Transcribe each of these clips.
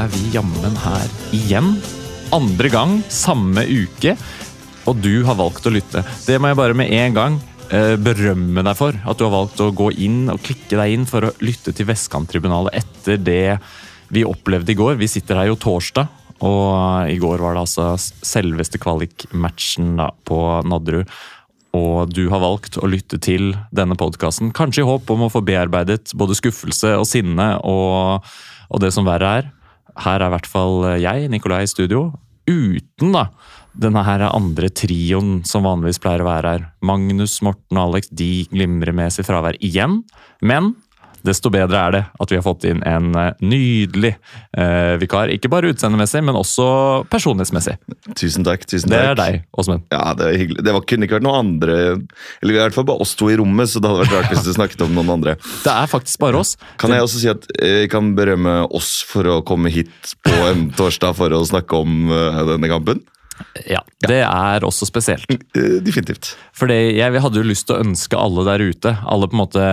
Er vi jammen her igjen. Andre gang, samme uke. Og du har valgt å lytte. Det må jeg bare med en gang eh, berømme deg for. At du har valgt å gå inn og klikke deg inn for å lytte til Vestkanttribunalet etter det vi opplevde i går. Vi sitter her jo torsdag, og i går var det altså selveste kvalikmatchen på Nadderud. Og du har valgt å lytte til denne podkasten, kanskje i håp om å få bearbeidet både skuffelse og sinne og, og det som verre er. Her er i hvert fall jeg, Nikolai, i studio. Uten da denne her andre trioen som vanligvis pleier å være her. Magnus, Morten og Alex de glimrer med sitt fravær igjen. Men desto bedre er det at vi har fått inn en eh, nydelig eh, vikar. Ikke bare utseendemessig, men også personlighetsmessig. Tusen takk. tusen takk. Det er deg, Åsmund. Ja, Det er hyggelig. Det var, kunne ikke vært noen andre Eller i hvert fall bare oss to i rommet, så det hadde vært rart hvis du snakket om noen andre. Det er faktisk bare oss. Kan jeg også si at eh, jeg kan berømme oss for å komme hit på en torsdag for å snakke om eh, denne kampen? Ja, Det er også spesielt. Eh, Definitivt. Fordi jeg hadde jo lyst til å ønske alle der ute, alle på en måte,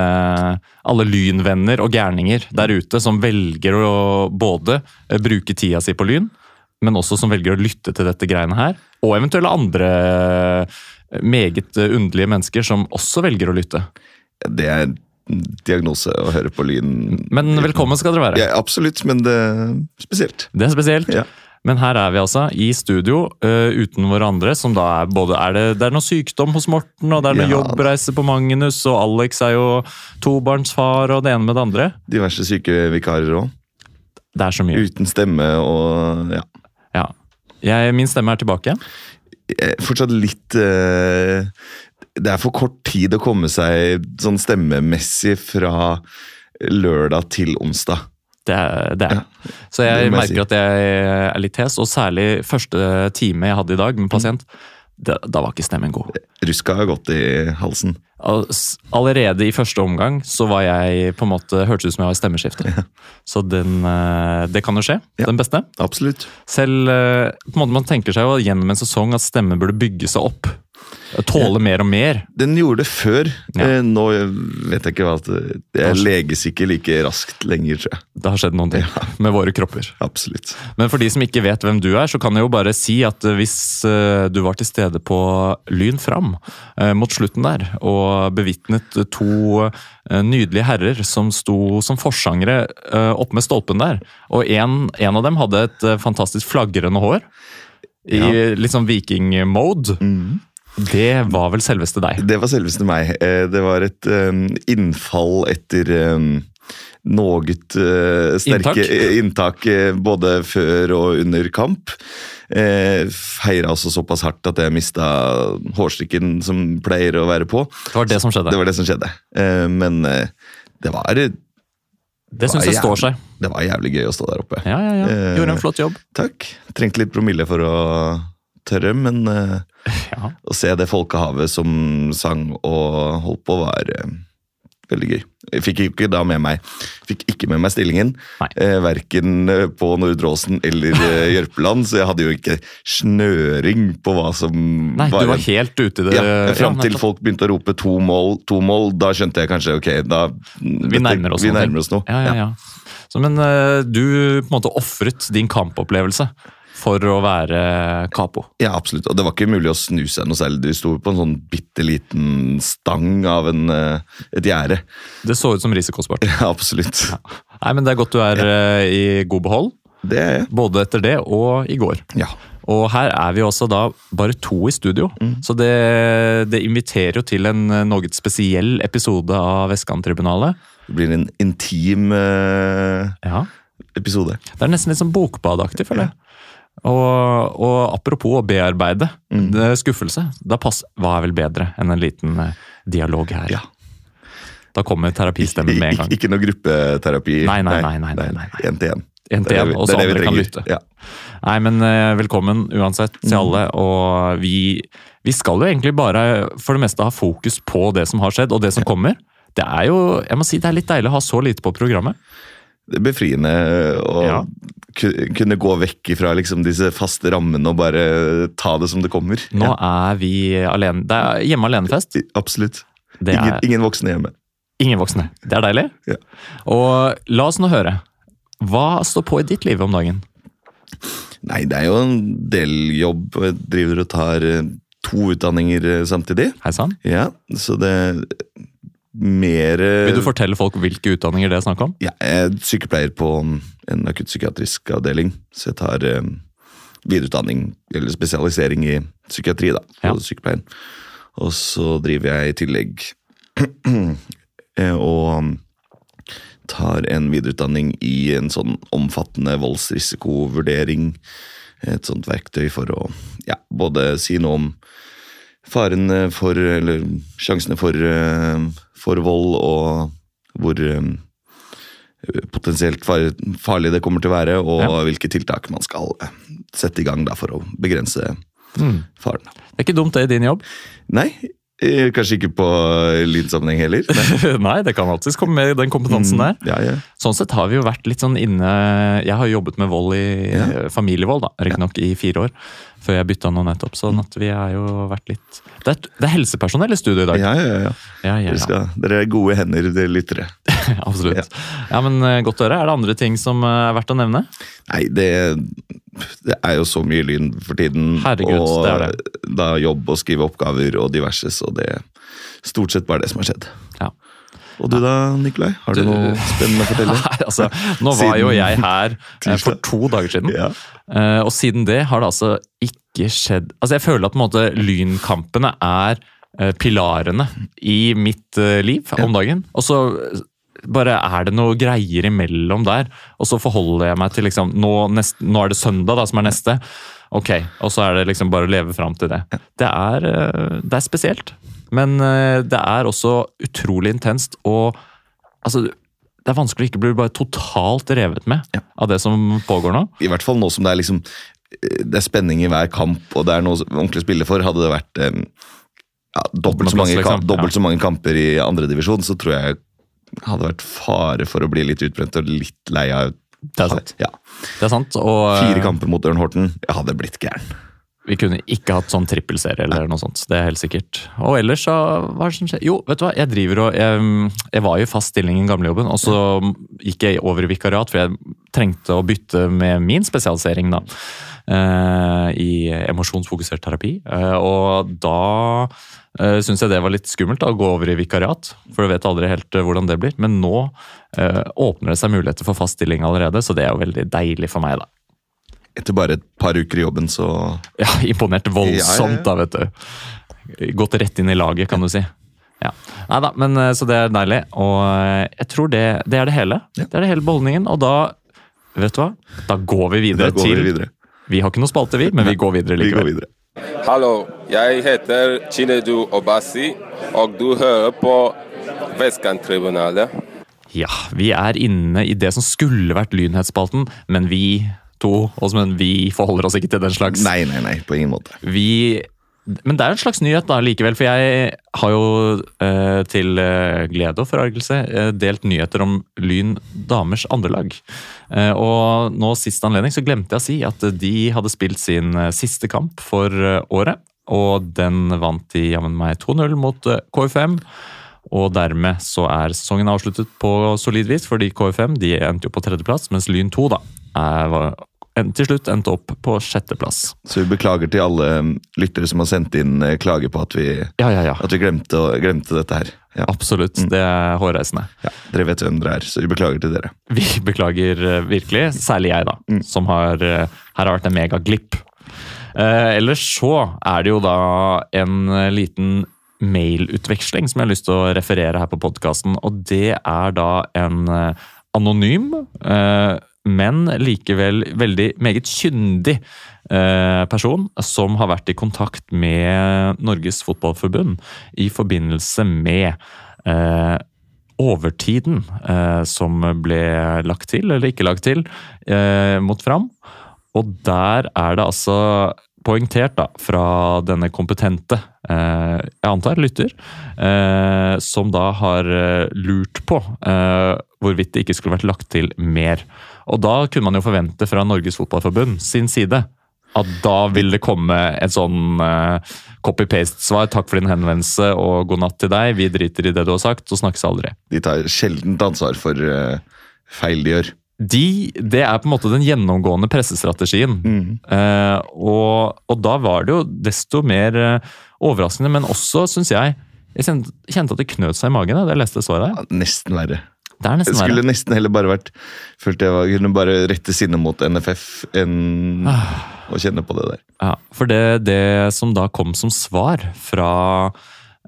alle lynvenner og gærninger der ute som velger å både eh, bruke tida si på Lyn, men også som velger å lytte til dette greiene her, og eventuelle andre eh, meget underlige mennesker som også velger å lytte. Det er diagnose å høre på Lyn. Men velkommen skal dere være. Ja, absolutt, men det er spesielt. Det er spesielt. Ja. Men her er vi altså, i studio, uh, uten hverandre, som da er både Er det, det er noe sykdom hos Morten, og det er noe Ja. jobbreise på Magnus, og Alex er jo tobarnsfar, og det ene med det andre. Diverse syke vikarer òg. Det er så mye. Uten stemme og ja. Ja. Jeg, min stemme er tilbake. Jeg er Fortsatt litt uh, Det er for kort tid å komme seg sånn stemmemessig fra lørdag til onsdag. Det er det. Er. Ja, Så jeg merker at jeg er litt hes, og særlig første time jeg hadde i dag med pasient. Da, da var ikke stemmen god. Ruska har gått i halsen. Allerede i første omgang så var jeg på en måte hørtes ut som jeg var i stemmeskifte. Så den, eh, det kan jo skje. Ja. Den beste. Absolutt. Selv eh, på en måte Man tenker seg jo gjennom en sesong at stemmen burde bygge seg opp. Tåle mer og mer. Den gjorde det før. Ja. Eh, Nå vet jeg ikke hva Det Jeg leges ikke like raskt lenger, tror jeg. Det har skjedd noen ting med våre kropper. Absolutt. Men for de som ikke vet hvem du er, så kan jeg jo bare si at eh, hvis eh, du var til stede på Lyn Fram eh, mot slutten der, og bevitnet to eh, nydelige herrer som sto som forsangere eh, oppe med stolpen der, og en, en av dem hadde et eh, fantastisk flagrende hår i Ja. litt sånn viking-mode. Det var vel selveste deg. Det var selveste meg. Eh, Det var et eh, innfall etter eh, noe eh, sterke Inntak? inntak, eh, både før og under kamp. Eh, Feira også såpass hardt at jeg mista hårstrikken som pleier å være på. Det var det som skjedde. Det var det som skjedde. Eh, Men eh, det var, det Det syns jeg står seg. Det var jævlig gøy å stå der oppe. Ja, ja, ja. Eh, Gjorde en flott jobb. Takk. Trengte litt promille for å tørre, men eh, Ja. å se det folkehavet som sang og holdt på, var eh, veldig gøy. Jeg fikk ikke da med meg fikk ikke med meg stillingen, eh, verken eh, på Nordre Åsen eller eh, Jørpeland, så jeg hadde jo ikke snøring på hva som Nei, du var helt ute i det. ja, Fram til folk begynte å rope to mål, to mål, da skjønte jeg kanskje ok, da Vi nærmer oss vi nærmer oss noe. Ja, ja, ja. Så, men eh, du på en måte ofret din kampopplevelse for å være capo. Ja, absolutt. Og det var ikke mulig å snu seg noe særlig. Du sto på en sånn bitte liten stang av en, eh, et gjerde. Det så ut som risikosport. Ja, absolutt. Nei, men Det er godt du er ja. i god behold, Det er jeg. både etter det og i går. Ja. Og her er vi også da bare to i studio, så det, det inviterer jo til en eh, noe spesiell episode av Vestkanttribunalet. Det blir en intim uh, Ja. episode. Det er nesten litt sånn bokbadaktig, føler jeg. Og, og apropos å bearbeide det er skuffelse, da pass, hva er vel bedre enn en liten eh, dialog her? Ja. Da kommer terapistemmen med en gang. ikke noe gruppeterapi. Nei, nei, nei, nei, nei, nei. En til en. En til en, og så andre kan lytte. Ja. Nei, men eh, velkommen uansett til alle. Og vi, vi skal jo egentlig bare for det meste ha fokus på det som har skjedd, og det som kommer. Det er jo, jeg må si det er litt deilig å ha så lite på programmet. Er befriende å Ja. kunne gå vekk fra liksom disse faste rammene og bare ta det som det kommer. Nå Ja, er vi alene. Det er hjemme alene-fest. absolutt. Det Ingen, er ingen voksne hjemme. ingen voksne. Det er deilig. Ja. Og la oss nå høre. Hva står på i ditt liv om dagen? Nei, det er jo en del jobb. Jeg driver og tar to utdanninger eh, samtidig. Hei sann. Ja, så det er mer Vil du fortelle folk hvilke utdanninger det er snakk om? Ja, jeg er sykepleier på en akuttpsykiatrisk avdeling, så jeg tar eh, videreutdanning, eller spesialisering i psykiatri, da, på Ja. sykepleien. Og så driver jeg i tillegg eh, og tar en videreutdanning i en sånn omfattende voldsrisikovurdering. Et sånt verktøy for å ja, både si noe om faren for, eller sjansene for, eh, for vold, og hvor eh, potensielt farlig det kommer til å være, og Ja. hvilke tiltak man skal eh, sette i gang da, for å begrense Mm. faren. Det er ikke dumt det i din jobb. Nei, eh, kanskje ikke på lydsammenheng heller. Nei. Nei, det kan alltids komme med den kompetansen der. Ja, ja. Sånn sett har vi jo vært litt sånn inne Jeg har jobbet med vold i Ja. familievold, da, riktignok i fire år. Før jeg bytta nå nettopp. Sånn at vi er jo vært litt Det er, det er helsepersonell i studio i dag. Ja, ja, ja. ja, ja, ja. skal, dere er gode hender, dere lyttere. Absolutt. Ja, men eh, Godt å høre. Er det andre ting som eh, er verdt å nevne? Nei, det, det er jo så mye lyn for tiden. Herregud, og det er da jobb og skrive oppgaver og diverse, så det stort sett bare det som har skjedd. Ja. Og du da, Nikolai? Har du, Du- noe spennende å fortelle? Nei, altså, Nå var jo jeg her eh, for to dager siden. Ja. Eh, og siden det har det altså ikke skjedd Altså Jeg føler at på en måte lynkampene er eh, pilarene i mitt eh, liv om dagen. Og så bare er det noe greier imellom der, og så forholder jeg meg til liksom Nå, nest, nå er det søndag, da, som er neste. Ok, Og så er det liksom bare å leve fram til det. Det er, det er spesielt. Men eh, det er også utrolig intenst, og altså det er vanskelig å ikke bli bare totalt revet med Ja. av det som pågår nå. I hvert fall nå som det er liksom det er spenning i hver kamp, og det er noe ordentlig å spille for. Hadde det vært um, ja, dobbelt, så mange, kamp, dobbelt så mange kamper i andredivisjon, så tror jeg hadde vært fare for å bli litt utbrent og litt lei av Det er sant. Ja. Det er sant, og Fire eh, kamper mot Ørn Horten. Jeg hadde blitt gæren. Vi kunne ikke hatt sånn trippelserie eller noe sånt. Det er helt sikkert. Og ellers så, hva er det som skjer? Jo, vet du hva, jeg driver og Jeg, jeg var jo i fast stilling i den gamle jobben, og så gikk jeg over i vikariat, for jeg trengte å bytte med min spesialisering, da. eh, I emosjonsfokusert terapi. Eh, og da uh, syns jeg det var litt skummelt da, å gå over i vikariat, for du vet aldri helt eh, hvordan det blir. Men nå eh, åpner det seg muligheter for fast stilling allerede, så det er jo veldig deilig for meg, da. Etter bare et par uker i jobben, så Ja, imponert voldsomt, Ja, ja, ja. da, vet du. Gått rett inn i laget, kan du si. Ja. Nei da, men eh, så det er deilig. Og eh, jeg tror det, det er det hele. Ja. Det er det hele beholdningen. Og da, vet du hva? Da går vi videre går til vi videre. Vi har ikke noe spalte, vi, men vi går videre likevel. Vi går videre. Hallo, jeg heter Chinedu Obasi, og du hører på Vestkanttribunalet. Ja, vi er inne i det som skulle vært Lynhetsspalten, men vi to, oss men vi forholder oss ikke til den slags. Nei, nei, nei, på ingen måte. Vi Men det er jo en slags nyhet da likevel, for jeg har jo eh, til eh, glede og forargelse eh, delt nyheter om Lyn damers andrelag. Eh, og nå sist anledning så glemte jeg å si at de hadde spilt sin eh, siste kamp for eh, året. Og den vant de jammen meg 2-0 mot KFM. Og dermed så er sesongen avsluttet på solid vis, fordi KFM de endte jo på tredjeplass, mens Lyn 2 da var, til slutt endte opp på sjetteplass. Så vi beklager til alle mm, lyttere som har sendt inn eh, klage på at vi, Ja, ja, ja. at vi glemte, glemte dette her. Ja. Absolutt. Det er hårreisende. ja, Dere vet hvem dere er, så vi beklager til dere. Vi beklager eh, virkelig, særlig jeg, da, som har eh, Her har vært en megaglipp. Eh, ellers så er det jo da en liten mailutveksling som jeg har lyst til å referere her på podkasten. Og det er da en anonym, eh, men likevel veldig meget kyndig eh, person som har vært i kontakt med Norges Fotballforbund i forbindelse med eh, overtiden eh, som ble lagt til, eller ikke lagt til, mot Fram. Og der er det altså poengtert da, fra denne kompetente, jeg antar lytter, som da har lurt på hvorvidt det ikke skulle vært lagt til mer. Og da kunne man jo forvente fra Norges Fotballforbund sin side at da vil det komme et sånn eh, copy-paste-svar. Takk for din henvendelse og god natt til deg. Vi driter i det du har sagt, og snakkes aldri. De tar sjeldent ansvar for eh, feil de gjør. de, det er på en måte den gjennomgående pressestrategien. Mm. Eh, og, og da var det jo desto mer eh, overraskende, men også, syns jeg Jeg kjente, kjente at det knøt seg i magen da jeg leste svaret. Ja, Nesten verre. Det er nesten skulle nesten heller bare vært Følte jeg var, kunne bare rette sinnet mot NFF enn Ah. å kjenne på det der. Ja, for det, det som da kom som svar fra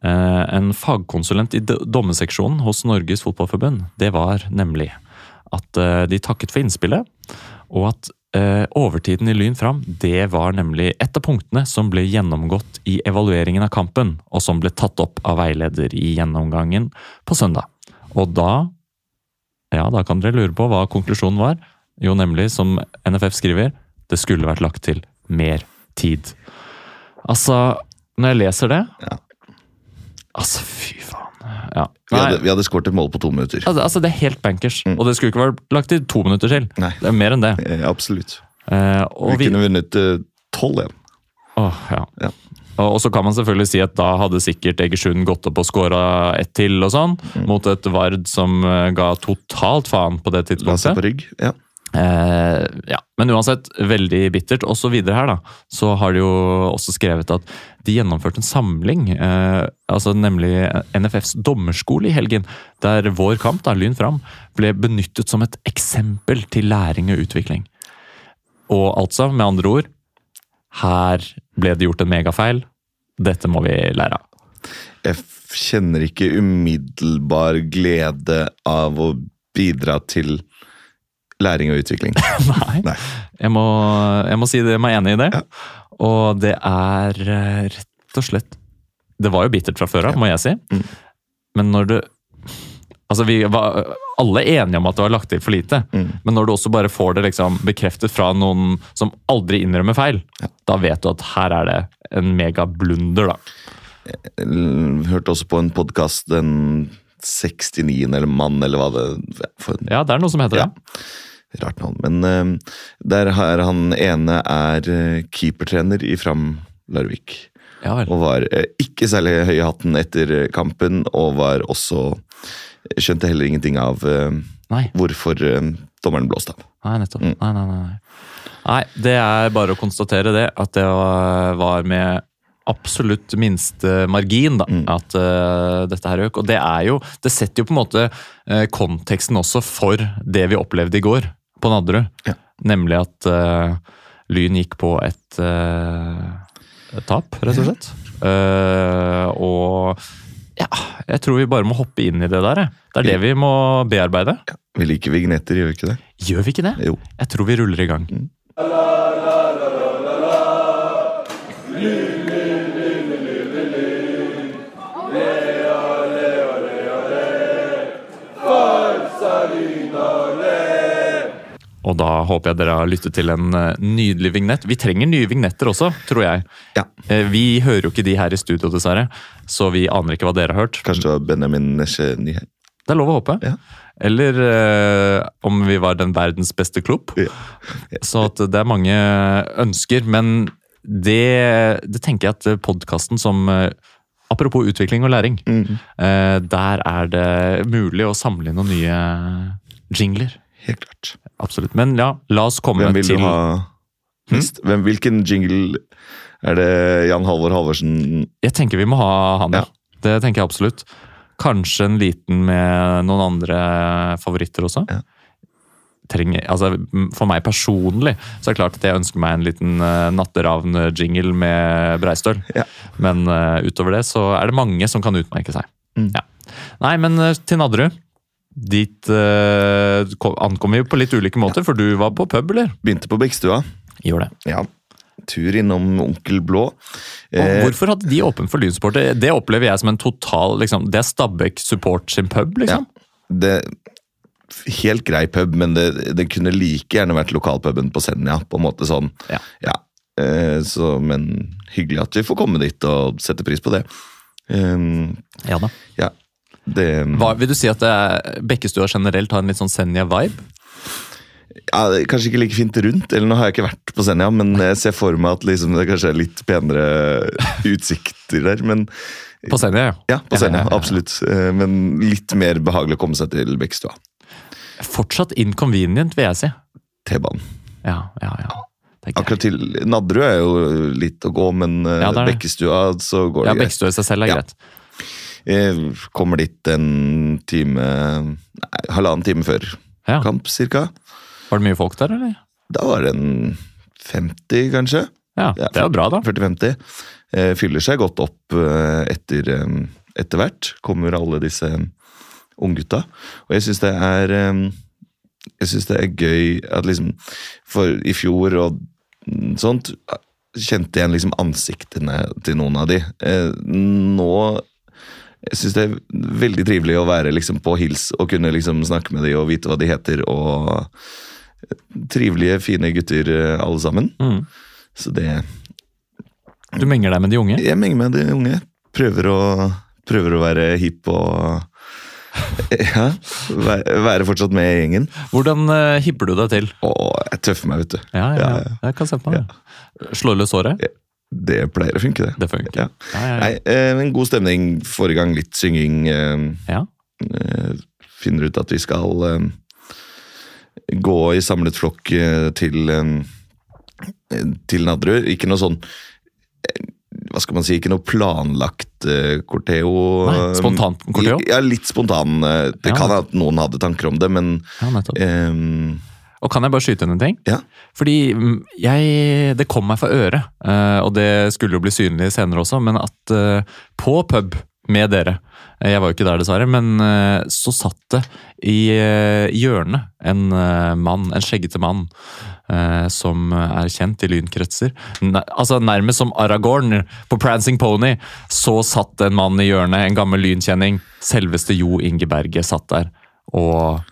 eh, en fagkonsulent i dommeseksjonen hos Norges Fotballforbund, det var nemlig at eh, de takket for innspillet, og at eh, overtiden i Lyn fram, det var nemlig et av punktene som ble gjennomgått i evalueringen av kampen, og som ble tatt opp av veileder i gjennomgangen på søndag. Og da ja, da kan dere lure på hva konklusjonen var. Jo, nemlig, som NFF skriver, det skulle vært lagt til mer tid. Altså, når jeg leser det Ja. Altså, fy faen. Ja. Vi hadde, vi hadde skåret et mål på to minutter. altså, altså, det er helt bankers. Og det skulle ikke vært lagt til to minutter til. Nei. Det er mer enn det. Ja, absolutt. Eh, Vi vi, kunne vunnet tolv 12-1. Åh, ja. Ja. Og så kan man selvfølgelig si at da hadde sikkert Egersund gått opp og skåra ett til, og sånn, Mm. mot et Vard som eh, ga totalt faen på det tidspunktet. La seg på rygg. Ja. Eh, ja, Men uansett, veldig bittert. Og så videre her, da, så har de jo også skrevet at de gjennomførte en samling, eh, altså nemlig NFFs dommerskole i helgen, der vår kamp, da, Lyn fram, ble benyttet som et eksempel til læring og utvikling. Og altså, med andre ord, her ble det gjort en megafeil. Dette må vi lære av. Jeg kjenner ikke umiddelbar glede av å bidra til læring og utvikling. Nei. Nei. Jeg må, jeg må si det, jeg er enig i det. Ja. Og det er eh, rett og slett Det var jo bittert fra før av, må jeg si. Mm. Men når du Altså, vi var alle enige om at det var lagt til for lite. Mm. Men når du også bare får det liksom bekreftet fra noen som aldri innrømmer feil, da vet du at her er det en megablunder, da. Jeg Hørte også på en podkast den 69. eller mann, eller hva det for, Ja, det er noe som heter Ja. det. Rart navn. Men uh, der har han ene er eh, keepertrener i Fram Larvik. Ja. Og var uh, ikke særlig høy i hatten etter kampen, og var også Skjønte heller ingenting av uh, hvorfor uh, dommeren blåste av. Nei, nettopp. Mm. Nei, nei, nei, nei. Det er bare å konstatere det, at det var med absolutt minste margin da, Mm. at uh, dette her øk. Og det er jo Det setter jo på en måte uh, konteksten også for det vi opplevde i går på Nadderud. Ja. Nemlig at uh, Lyn gikk på et, et tap, rett og slett. Og ja, jeg tror vi bare må hoppe inn i det der. Det er det vi må bearbeide. Vi liker vignetter, gjør vi ikke det? Gjør vi ikke det? Jo. Jeg tror vi ruller i gang. Og da håper jeg dere har lyttet til en eh, nydelig vignett. Vi trenger nye vignetter også, tror jeg. Ja. Eh, Vi hører jo ikke de her i studio, dessverre, så vi aner ikke hva dere har hørt. Kanskje det var Benjamin Nesje Nyheim. Det er lov å håpe. Ja. Eller eh, om vi var den verdens beste klubb. Ja. Så det er mange ønsker, men det, det tenker jeg at podkasten som eh, Apropos utvikling og læring. Mm. eh, Der er det mulig å samle inn noen nye jingler. Helt klart. Absolutt. Men ja, la oss komme Hvem vil til du ha nest? Hvem, hvilken jingle er det Jan Halvor Halvorsen Jeg tenker vi må ha han. Ja. Det tenker jeg absolutt. Kanskje en liten med noen andre favoritter også. Ja. Trenger, altså, for meg personlig så er det klart at jeg ønsker meg en liten uh, natteravn-jingle med Breistøl. Ja. Men uh, utover det så er det mange som kan utmerke seg. Mm. Ja. Nei, men uh, til Nadderud. Dit uh, ankom vi på litt ulike måter, for du var på pub, eller? begynte på Bikkstua. Gjorde det. Ja. Tur innom Onkel Blå. Eh, hvorfor hadde de åpent for lynsupporter? Det opplever jeg som en total liksom, Det er Stabæk Support sin pub, liksom. Ja, det Helt grei pub, men det, det kunne like gjerne vært lokalpuben på Senja. på en måte sånn. Ja. Eh, så, men hyggelig at vi får komme dit og sette pris på det. Um, Ja da. ja, det Hva, vil du si at er- Bekkestua generelt har en litt sånn Senja-vibe? ja, Kanskje ikke like fint rundt, eller nå har jeg ikke vært på Senja, men jeg ser for meg at liksom, det kanskje er litt penere utsikter der. Men På Senja, ja. ja, på Senja, ja, ja, ja. absolutt. Eh, Men litt mer behagelig å komme seg til Bekkestua. Fortsatt inconvenient, vil jeg si. T-banen. Ja, ja, ja. Akkurat til Nadderud er jo litt å gå, men eh, Ja. Bekkestua så går Ja, det greit. Bekkestua i seg selv er Ja. greit. Kommer dit en time Nei, halvannen time før Ja. kamp, cirka. Var det mye folk der, eller? Da var det en 50, kanskje. Ja, det er bra, da. 40-50. Eh, fyller seg godt opp eh, etter, eh, etter hvert. Kommer alle disse unggutta. Og jeg syns det er eh, Jeg syns det er gøy at liksom For i fjor og sånt kjente jeg igjen liksom ansiktene til noen av de. Eh, nå jeg syns det er veldig trivelig å være liksom på hils og kunne liksom snakke med dem og vite hva de heter. og Trivelige, fine gutter eh, alle sammen. Mm. Så det Du menger deg med de unge? Jeg menger med de unge. Prøver å, prøver å være hipp og Ja. Være, fortsatt med i gjengen. Hvordan uh, hipper du deg til? Åh, jeg tøffer meg, vet du. Ja, ja, Ja, ja. Jeg kan se på meg. Slår løs håret? Det pleier å funke, det. Det funker. Ja. Ja, ja, Nei, eh, en god stemning. Forrige gang litt synging. eh, ja. eh, Finner ut at vi skal eh, gå i samlet flokk eh, til eh, til Nadderud. Ikke noe sånn hva skal man si, ikke noe planlagt uh, corteo. Nei, spontant corteo? Ja, litt spontan. det kan at noen hadde tanker om det, men eh, Og kan jeg bare skyte inn en ting? Ja. Fordi mm, jeg Det kom meg for øre, eh, og det skulle jo bli synlig senere også, men at eh, på pub med dere eh, Jeg var jo ikke der, dessverre, men så satt det i hjørnet en mann, en skjeggete mann, som er kjent i lynkretser. Altså Nærmest som Aragorn på Prancing Pony, så satt en mann i hjørnet, en gammel lynkjenning. Selveste Jo Inge Berge satt der. Og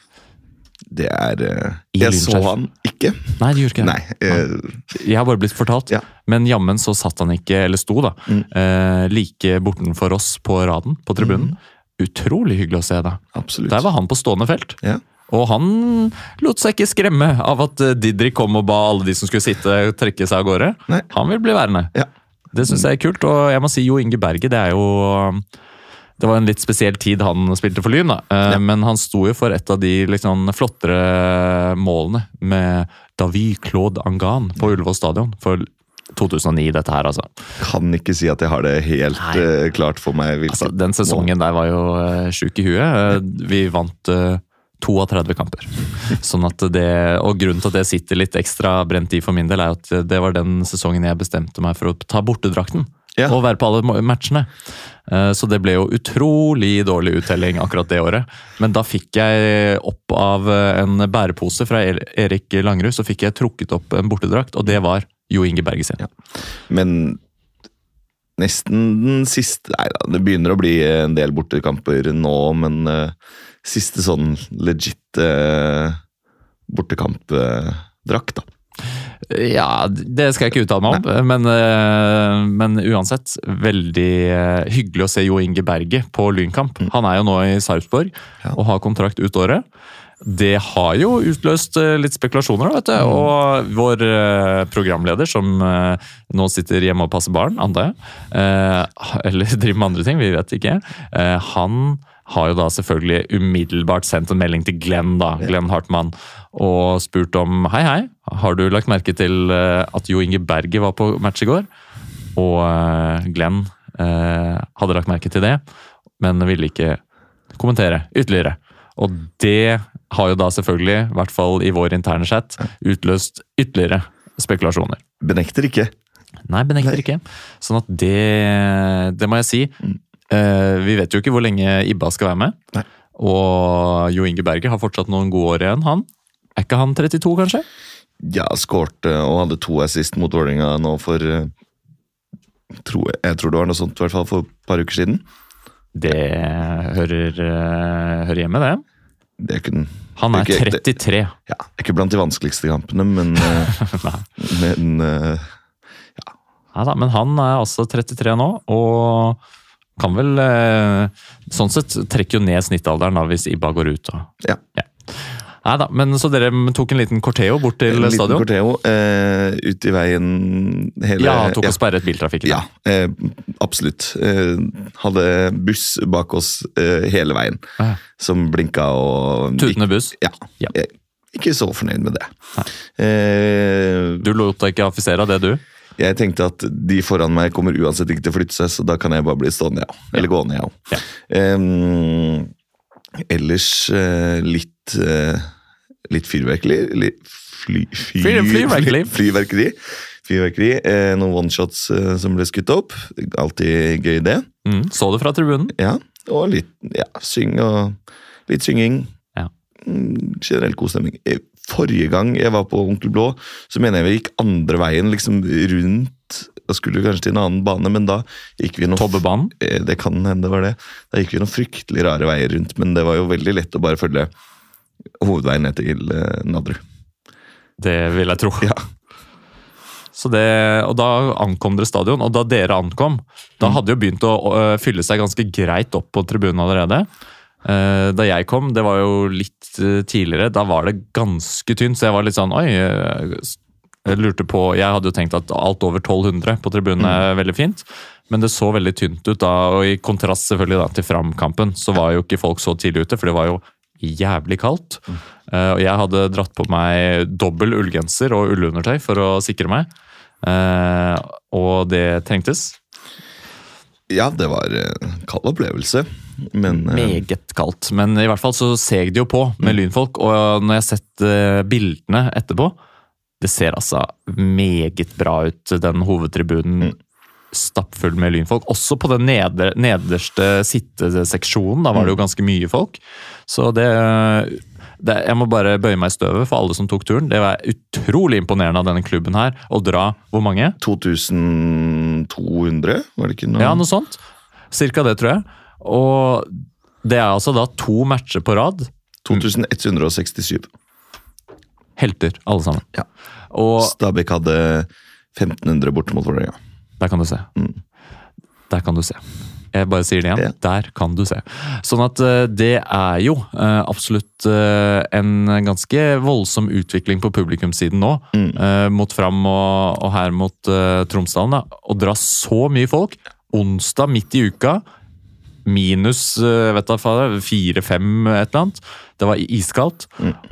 det er eh, Jeg så han ikke. Nei, det gjorde ikke. Nei. eh, Jeg har bare blitt fortalt, Ja. Mm. men jammen så satt han ikke, eller sto da, eh, like bortenfor oss på raden, på tribunen. Mm. Utrolig hyggelig å se deg. absolutt. Der var han på stående felt. Ja. Og han lot seg ikke skremme av at eh, Didrik kom og ba alle de som skulle sitte, trekke seg av gårde. Nei. Han vil bli værende. Ja. Det syns jeg er kult, og jeg må si Jo Inge Berge, det er jo det var en litt spesiell tid han spilte for Lyn, da. Ja. men han sto jo for et av de liksom flottere målene med David Claude Angan på Ullevål stadion for 2009, dette her, altså. Kan ikke si at jeg har det helt eh, klart for meg. altså den sesongen der var jo uh, sjuk i huet. Uh, vi vant uh, 32 kamper. Sånn at det, og Grunnen til at det sitter litt ekstra brent i for min del, er at det var den sesongen jeg bestemte meg for å ta bortedrakten. Ja. Og være på alle matchene. Eh, Så det ble jo utrolig dårlig uttelling akkurat det året. Men da fikk jeg opp av eh, en bærepose fra Er- Erik Langerud, så fikk jeg trukket opp en bortedrakt, og det var Jo Inge Berge sin. Men nesten den siste Nei da, det begynner å bli en del bortekamper nå, men uh, siste sånn legit uh, bortekampdrakt, da. Ja, det skal jeg ikke uttale meg om, men, eh, men uansett. Veldig eh, hyggelig å se Jo Inge Berge på Lynkamp. Han er jo nå i Sarpsborg og har kontrakt ut året. Det har jo utløst eh, litt spekulasjoner, vet du. Og vår programleder, som nå sitter hjemme og passer barn, antar jeg, eller driver med andre ting, vi vet ikke, han har jo da selvfølgelig umiddelbart sendt en melding til Glenn, da, Glenn Hartmann, og spurt om hei, hei, har du lagt merke til eh, at Jo Inge Berge var på match i går? Og eh, Glenn eh, hadde lagt merke til det, men ville ikke kommentere ytterligere. Og det har jo da selvfølgelig, i hvert fall i vår interne chat, utløst ytterligere spekulasjoner. Benekter ikke. Nei, benekter ikke. Sånn at det, det må jeg si. Eh, vi vet jo ikke hvor lenge Ibba skal være med. Nei. Og Jo Inge Berger har fortsatt noen gode år igjen, han. Er ikke han 32, kanskje? Ja, skårte og hadde to assist mot Vålerenga nå for eh, tror jeg, tror det var noe sånt, i hvert fall for et par uker siden. Det hører, eh, hører hjemme, det. Det er den- Han er ikke- 33. ja, det ja, ikke blant de vanskeligste kampene, men, men ja. Ja da, men han er altså 33 nå, og kan vel eh, Sånn sett trekker jo ned snittalderen da, hvis Ibba går ut. Da. ja. Nei da, men så dere tok en liten corteo bort til En liten stadion? corteo eh, ut i veien hele Ja, tok og sperret biltrafikken. Ja, eh, absolutt. Eh, hadde buss bak oss eh, hele veien, Ja. som blinka og Tutende buss. Ja. Ja. Ikke så fornøyd med det. Eh, Du lot deg ikke affisere av det, du? Jeg tenkte at de foran meg kommer uansett ikke til å flytte seg, så da kan jeg bare bli stående, ja. Eller gående, ja. Ja. Um, ellers uh, litt uh, Litt fyrverkeri. Litt fly, Fly- fyrverkeri. Fyrverkeri. Fyrverkeri. Eh, noen oneshots eh, som ble skutt opp. Alltid gøy, det. Mm, så det fra tribunen? Ja, og litt ja, syng og litt synging. Ja. Mm, generell god stemning. Eh, Forrige gang jeg var på Onkel Blå, så mener jeg vi gikk andre veien, liksom rundt Da skulle vi kanskje til en annen bane, men da gikk vi noe Tobbebanen? Eh, Det kan hende det var det. Da gikk vi noen fryktelig rare veier rundt, men det var jo veldig lett å bare følge hovedveien ned til Nadru. Nadderud. Det vil jeg tro. Ja. Så det, og Da ankom dere stadion, og da dere ankom, da hadde jo begynt å fylle seg ganske greit opp på tribunen allerede. Eh, Da jeg kom, det var jo litt eh, tidligere, da var det ganske tynt, så jeg var litt sånn Oi. eh, Jeg lurte på, jeg hadde jo tenkt at alt over 1200 på tribunen er veldig fint, men det så veldig tynt ut da, og i kontrast selvfølgelig da til Fram-kampen, så var jo ikke folk så tidlig ute, for det var jo jævlig kaldt. Eh, og jeg hadde dratt på meg dobbel ullgenser og ullundertøy for å sikre meg. Og det trengtes. ja, det var en kald opplevelse, men eh, Meget kaldt. Men i hvert fall så seg det jo på med lynfolk. Og når jeg har sett eh, bildene etterpå, det ser altså meget bra ut, den hovedtribunen. Stappfull med lynfolk. Også på den neder, nederste sitteseksjonen. Da var det jo ganske mye folk. Så det, det Jeg må bare bøye meg i støvet for alle som tok turen. Det var utrolig imponerende av denne klubben her å dra hvor mange? 2200, var det ikke noe? Ja, noe sånt. Cirka det, tror jeg. Og det er altså da to matcher på rad. 2167. Helter, alle sammen. Ja. Og Stabæk hadde 1500 borte mot Vålerenga. der kan du se. Der kan du se. Jeg bare sier det igjen. Ja. Der kan du se. Sånn at eh, det er jo eh, absolutt eh, en ganske voldsom utvikling på publikumssiden nå. eh, Mot Fram og, og her mot Tromsdalen. Å dra så mye folk onsdag midt i uka. Minus eh, fire-fem et eller annet. Det var iskaldt.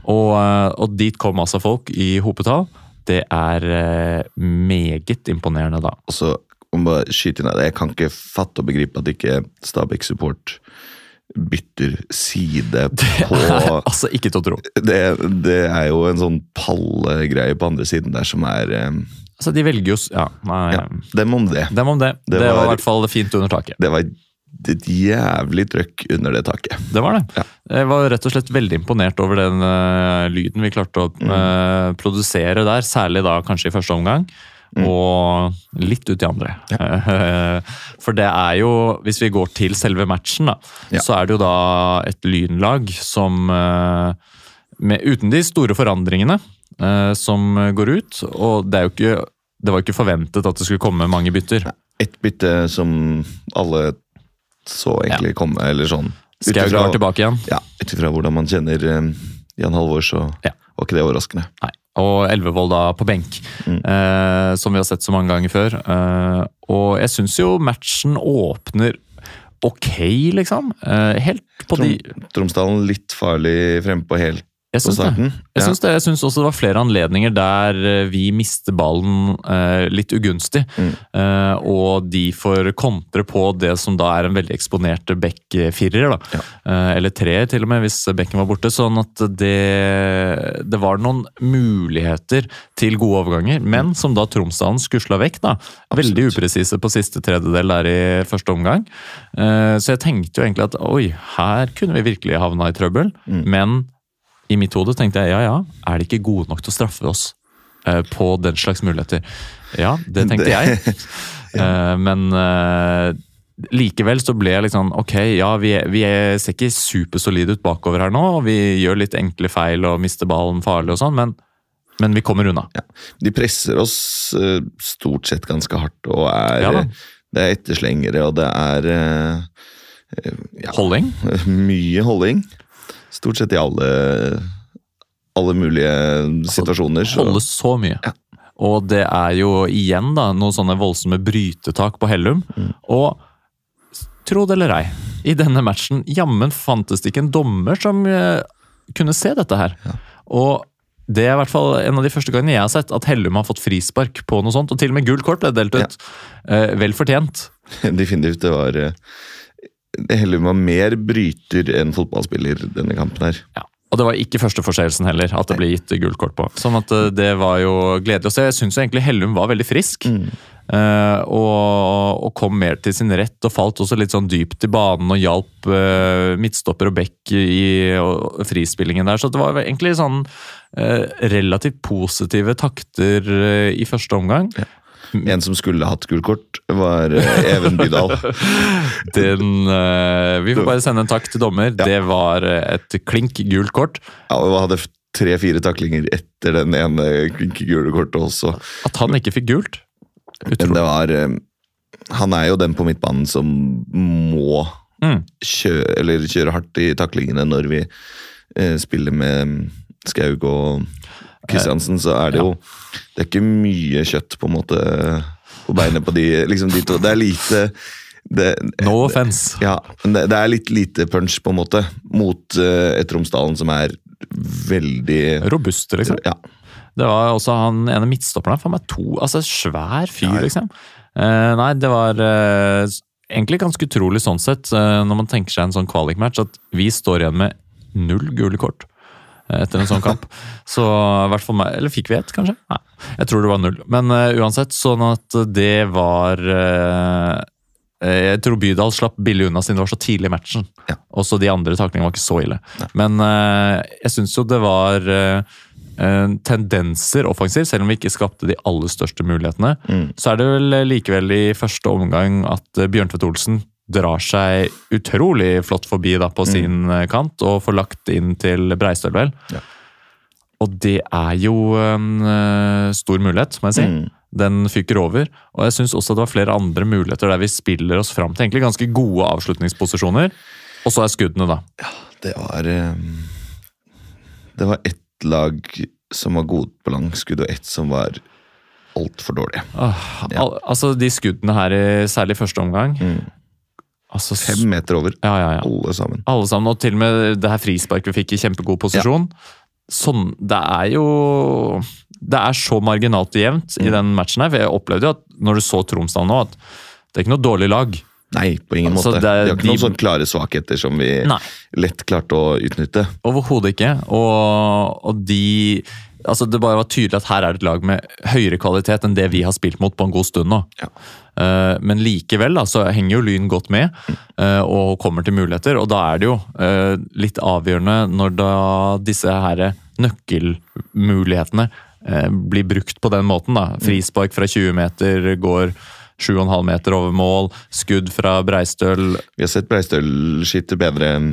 Og, eh, og dit kom altså folk i hopetall. Det er eh, meget imponerende, da. Og så om bare skyte inn her, Jeg kan ikke fatte og begripe at ikke Stabæk Support bytter side på Altså, ikke til å tro. det, det er jo en sånn pallegreie på andre siden der som er Altså, de velger jo Ja, nei, Ja, dem om det. dem om det. Det, Det var, var- i hvert fall fint under taket. Det var et jævlig trøkk under det taket. Det var det. Ja. Jeg var rett og slett veldig imponert over den uh, lyden vi klarte å eh, produsere der. Særlig da kanskje i første omgang. Og litt ut i andre. For det er jo, hvis vi går til selve matchen, da, Ja. så er det jo da et lynlag som eh, med, Uten de store forandringene som går ut. Og det er jo ikke det var jo ikke forventet at det skulle komme mange bytter. Ett bytte som alle så egentlig komme, eller sånn. Ifra- var tilbake igjen. Ja, ut ifra hvordan man kjenner um, Jan Halvor, så Ja. var ikke det overraskende. Nei. Og Elvevold da på benk, eh, som vi har sett så mange ganger før. Eh, og jeg syns jo matchen åpner ok, liksom. Eh, helt på de Trom, Tromsdalen litt farlig frempå helt Jeg syns det. Jeg synes syns, det. jeg syns også det var flere anledninger der eh, vi mister ballen eh, litt ugunstig. Mm. Eh, og de får kontre på det som da er en veldig eksponert back-firer. Ja. Eh, eller treer, til og med, hvis bekken var borte. Sånn at det, det var noen muligheter til gode overganger, men som da Tromsdalen skusla vekk. da. Veldig Absolutt. upresise på siste tredjedel der i første omgang. Så jeg tenkte jo egentlig at oi, her kunne vi virkelig havna i trøbbel. Mm. Men i mitt hode tenkte jeg ja ja, er de ikke gode nok til å straffe oss eh, på den slags muligheter? Ja, det tenkte jeg. Eh, men eh, likevel så ble jeg litt sånn ok, ja vi, vi er, ser ikke supersolide ut bakover her nå. og Vi gjør litt enkle feil og mister ballen farlig og sånn, men, men vi kommer unna. Ja. De presser oss stort sett ganske hardt, og er, Ja det er etterslengere, og det er ja, Holding? mye holding. Stort sett i alle, alle mulige situasjoner. Så. Holde så mye. Og det er jo igjen da, noen sånne voldsomme brytetak på Hellum. Mm. Og tro det eller ei, i denne matchen jammen fantes det ikke en dommer som uh, kunne se dette her. Og det er i hvert fall en av de første gangene jeg har sett at Hellum har fått frispark på noe sånt. Og til og med gult kort ble delt ut. Eh, vel fortjent. Definitivt. Det var eh, Hellum var mer bryter enn fotballspiller denne kampen her. Ja. Og det var ikke første forseelsen heller, at det ble gitt gult kort på. Sånn at eh, det var jo gledelig å se. Jeg syns egentlig Hellum var veldig frisk. Mm. og, og kom mer til sin rett og falt også litt sånn dypt i banen og hjalp eh, midtstopper og back i og, frispillingen der. Så det var egentlig sånn eh, relativt positive takter eh, i første omgang. En som skulle hatt gult kort, var eh, Even Bydal. Den, eh, vi får bare sende en takk til dommer. Det var eh, et klink gult kort. Ja, og hadde tre-fire taklinger etter den ene klink gule kortet også. At han ikke fikk gult. Men det var Han er jo den på midtbanen som må Mm. kjøre, eller kjøre hardt i taklingene når vi spiller med Skaug og Kristiansen, så er det jo Det er ikke mye kjøtt på en måte på beinet på de, liksom de to. Det er lite det, No offense. ja, det, det er litt lite punch, på en måte, mot eh, et Romsdalen som er veldig Robuste, liksom. Ja. Det var også han ene midtstopperen her, meg to Altså svær fyr, Ja, liksom. Eh, nei, det var eh, egentlig ganske utrolig sånn sett, eh, når man tenker seg en sånn kvalikmatch, at vi står igjen med null gule kort eh, etter en sånn kamp. Så i hvert fall meg Eller fikk vi ett, kanskje? Nei, jeg tror det var null. Men uh, uansett, sånn at det var eh, Jeg tror Bydal slapp billig unna siden det var så tidlig i matchen. Ja. Også de andre taklingene var ikke så ille. Men uh, jeg syns jo det var tendenser offensivt, selv om vi ikke skapte de aller største mulighetene. Så er det vel likevel i første omgang at Bjørntvedt Olsen drar seg utrolig flott forbi da på sin eh, kant og får lagt inn til Breistøl, vel. Ja. Og det er jo en uh, stor mulighet, må jeg si. Mm. Den fyker over. Og jeg syns også det var flere andre muligheter der vi spiller oss fram til egentlig ganske gode avslutningsposisjoner. Og så er skuddene, da. Det var eh, Det var ett lag som var god på langskudd, og ett som var altfor dårlig. Ah, Ja. al altså De skuddene her, særlig i første omgang altså, Fem meter over, Ja, ja, ja. alle sammen. Alle sammen, og til og med det her frisparket vi fikk i kjempegod posisjon. Sånn, Det er jo Det er så marginalt jevnt i den matchen her. for Jeg opplevde jo at når du så Tromsdal nå, at det er ikke noe dårlig lag. Nei, på ingen Altså, måte. det er De har ikke de- noen sånn klare svakheter som vi Nei. lett klarte å utnytte. Overhodet ikke. Og, og de Altså, det bare var tydelig at her er det et lag med høyere kvalitet enn det vi har spilt mot på en god stund nå. Ja. Uh, men likevel da, så henger jo Lyn godt med uh, og kommer til muligheter. Og da er det jo uh, litt avgjørende når da disse her nøkkelmulighetene blir brukt på den måten. da. Frispark fra 20 meter går 7,5 meter over mål. Skudd fra Breistøl. Vi har sett Breistøl skyte bedre enn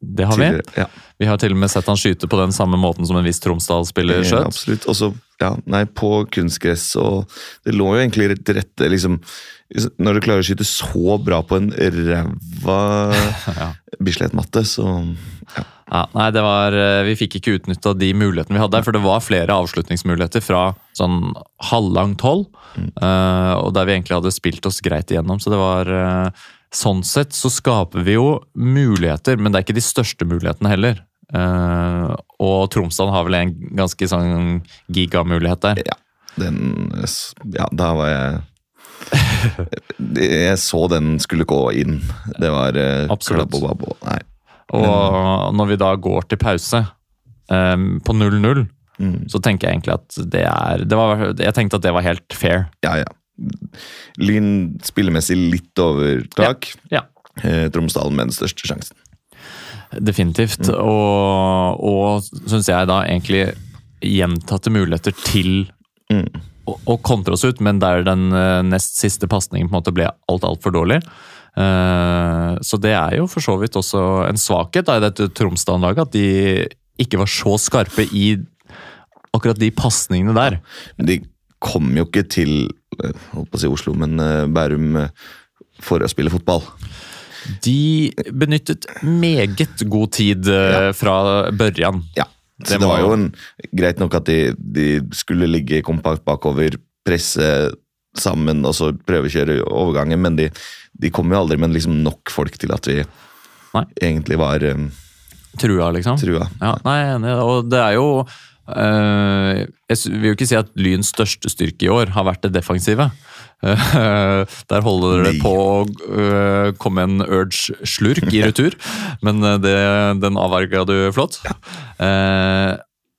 Det har vi. Ja, Vi har til og med sett han skyte på den samme måten som en viss Tromsdal-spiller ja, absolutt. Og så, ja, nei, på kunstgress og Det lå jo egentlig til rette, liksom Når du klarer å skyte så bra på en ræva Ja. Bislett-matte, så ja. Ja, nei, det var, eh, Vi fikk ikke utnytta de mulighetene vi hadde, der, for det var flere avslutningsmuligheter fra sånn halvlangt hold. mm. og der vi egentlig hadde spilt oss greit igjennom. Så det var eh, Sånn sett så skaper vi jo muligheter, men det er ikke de største mulighetene heller. Uh, og Tromsdalen har vel en ganske sånn gigamulighet der. Ja, den Ja, da var jeg Jeg så den skulle gå inn. Det var uh, Absolutt. klabb og babb og men, når vi da går til pause um, på 0-0, Mm. så tenker jeg egentlig at det er det var, Jeg tenkte at det var helt fair. Ja, ja. Lyn spillemessig litt overtak. Ja. ja. Tromsdalen med den største sjansen. Definitivt. Og, og syns jeg da egentlig gjentatte muligheter til Mm. å, å kontre oss ut, men der den eh, nest siste pasningen på en måte ble alt altfor dårlig. Eh, så det er jo for så vidt også en svakhet da, i dette Tromsdalen-laget, at de ikke var så skarpe i akkurat de pasningene der. Men de kom jo ikke til eh, holdt på å si Oslo, men eh, Bærum eh, for å spille fotball. De benyttet meget god tid ja. fra børjan. Ja. Så det var jo en, greit nok at de, de skulle ligge kompakt bakover, presse sammen og så prøvekjøre overgangen, men de, de kom jo aldri med liksom nok folk til at vi Nei. egentlig var um, Trua, liksom. trua. Ja, nei. Og det er jo eh, Jeg vil jo ikke si at Lyns største styrke i år har vært det defensive. Eh, der holder det på å eh, komme en urge slurk i retur, men eh, det, den avverga du flott. Eh,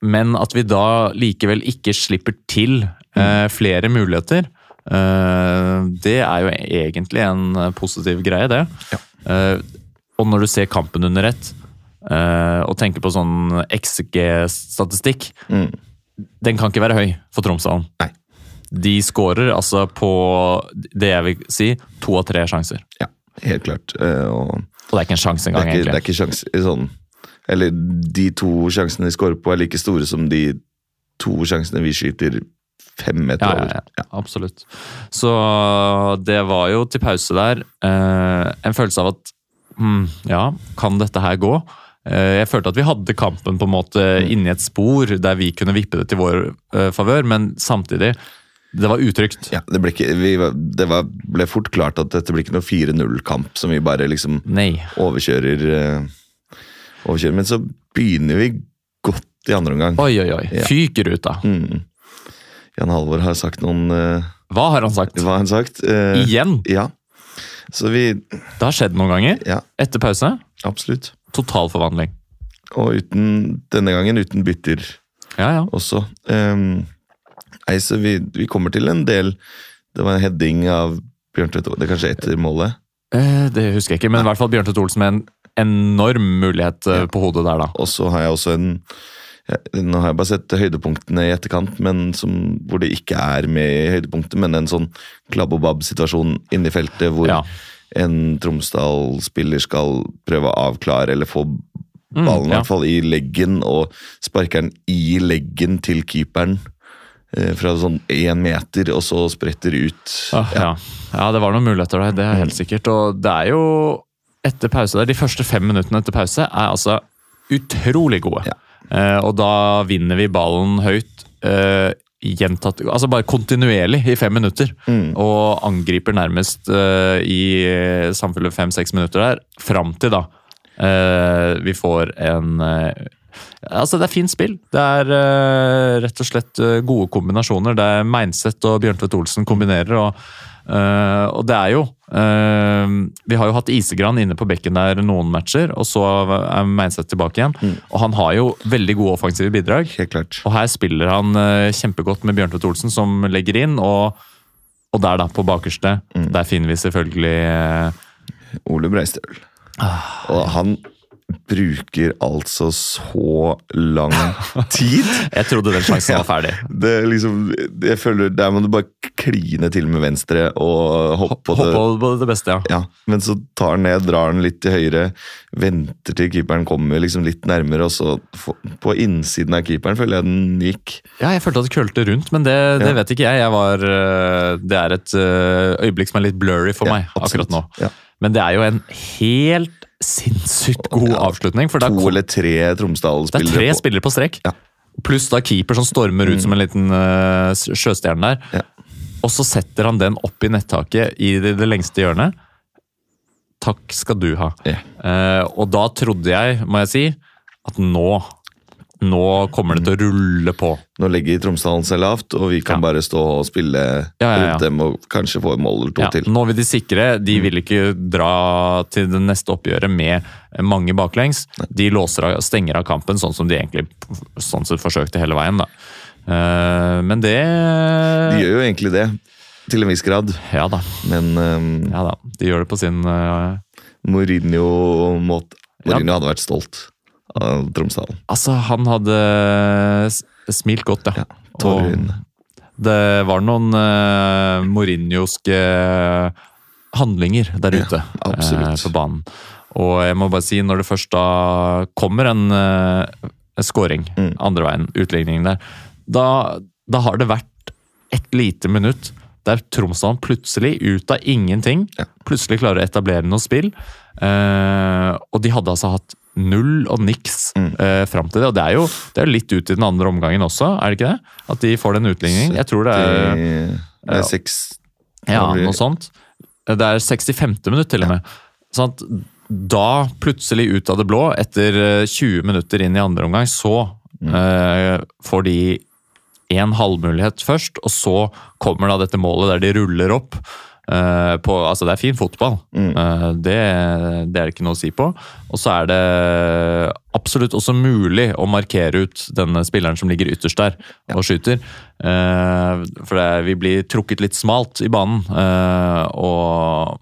men at vi da likevel ikke slipper til eh, flere muligheter, eh, det er jo egentlig en positiv greie, det. Eh, og når du ser kampen under ett, eh, og tenker på sånn XG-statistikk, Mm. den kan ikke være høy for Tromsdalen. Nei. De skårer altså på det jeg vil si to av tre sjanser. Ja, helt klart. Eh, og Og det er ikke en sjanse engang, egentlig. det er ikke sjans, sånn Eller de to sjansene de scorer på, er like store som de to sjansene vi skyter fem meter Ja, ja, over. ja, absolutt. Så det var jo til pause der eh, en følelse av at hmm, ja, kan dette her gå? Eh, jeg følte at vi hadde kampen på en måte Mm. inni et spor der vi kunne vippe det til vår eh, favør, men samtidig det var utrygt. Ja, det ble, ikke, vi, det var, ble fort klart at dette blir ikke noe 4-0-kamp som vi bare liksom Nei. overkjører, uh, overkjører. Men så begynner vi godt i andre omgang. Oi, oi, oi. Ja. Fyker ut, da. Mm. Jan Halvor har sagt noen uh, Hva har han sagt? Hva har han sagt? Igjen? Ja. Så vi Det har skjedd noen ganger. Ja, Etter pause, absolutt. Total forvandling. Og uten, denne gangen uten bytter Ja, ja. også. Um, nei, så vi, vi kommer til en del Det var en heading av Bjørntvedt Det er kanskje etter målet. Eh, det husker jeg ikke, men i hvert fall Bjørn Tvedt Olsen med en enorm mulighet eh, Ja. på hodet der, da. Og så har jeg også en ja, Nå har jeg bare sett høydepunktene i etterkant, men som, hvor det ikke er med i høydepunktet, men en sånn klabb og babb-situasjon inni feltet hvor Ja. En Tromsdal-spiller skal prøve å avklare eller få Mm, ballen i ja. hvert fall i leggen, og sparker den i leggen til keeperen. eh, Fra sånn én meter, og så spretter ut. Ah, ja. ja, det var noen muligheter der, det er helt sikkert. Og det er jo etter pause der, De første fem minuttene etter pause er altså utrolig gode. Ja. Eh, og da vinner vi ballen høyt. Eh, gjentatt, altså bare kontinuerlig i fem minutter. Mm. Og angriper nærmest uh, i samfunnet fem-seks minutter der, fram til da uh, vi får en uh, Altså, det er fint spill. Det er eh, rett og slett eh, gode kombinasjoner. Det er Meinseth og Bjørntvedt Olsen kombinerer, og, eh, og det er jo uh, Vi har jo hatt Isegran inne på bekken der noen matcher, og så er Meinseth tilbake igjen. Og han har jo veldig gode offensive bidrag. Helt klart. Og her spiller han uh, kjempegodt med Bjørntvedt Olsen, som legger inn. Og, og der, da, på bakerste, der finner vi selvfølgelig Ole Breistøl. Ah. Og han bruker altså så lang tid. Jeg trodde den sjansen var ferdig. Det er liksom, jeg føler Der må du bare kline til med venstre og hoppe på det. Hoppe på det beste, ja. Ja, Men så tar den ned, drar den litt til høyre, venter til keeperen kommer liksom litt nærmere, og så på innsiden av keeperen føler jeg den gikk. Ja, jeg følte at det kølte rundt, men det, det Ja. vet ikke jeg. jeg var, øh, det er et øh, øyeblikk som er litt blurry for Ja, meg absolutt. akkurat nå. Men det er jo en helt sinnssykt god Ja, avslutning. For To kom, eller tre det er Tromsdal-spillere tre på- spillere på strekk. Ja. Mm. Pluss da keeper som stormer ut som en liten uh, sjøstjerne der. Ja. Og så setter han den opp i nettaket i det, det lengste hjørnet. Takk skal du ha. Eh, og da trodde jeg, må jeg si, at nå Nå kommer det til å rulle på. Nå legger Tromsdalen seg lavt, og vi kan Ja. bare stå og spille Ja, ja, rundt dem og kanskje få et mål eller to Ja, til. nå vil de sikre. De vil ikke dra til det neste oppgjøret med mange baklengs. De låser av, stenger av kampen, sånn som de egentlig sånn forsøkte hele veien. da. Eh, men det De gjør jo egentlig det, til en viss grad, Ja da. men um, ja da. De gjør det på sin uh, Mourinho-måte. Mourinho hadde vært stolt av Tromsdalen. Altså, han hadde smilt godt, ja. Ja, øynene. det var noen uh, Mourinhoske handlinger der ute absolutt. eh, på banen. Og jeg må bare si, når det først da kommer en uh, scoring Mm. andre veien, utligningen der, da, da har det vært et lite minutt der Tromsdalen plutselig, ut av ingenting, Ja. plutselig klarer å etablere noe spill. Uh, og de hadde altså hatt null og niks eh, fram til det. Og det er jo det er jo litt ut i den andre omgangen også, er det ikke det? At de får den utligningen. Jeg tror det er Det er seks ja, noe sånt. Det er 65. minutt til og med. Sånn at da, plutselig ut av det blå, etter eh, 20 minutter inn i andre omgang, så eh, får de en halvmulighet først, og så kommer da dette målet der de ruller opp. Eh, på, altså Det er fin fotball, Eh, det, det er det ikke noe å si på. Og så er det absolutt også mulig å markere ut denne spilleren som ligger ytterst der og skyter. Uh, for det, vi blir trukket litt smalt i banen, og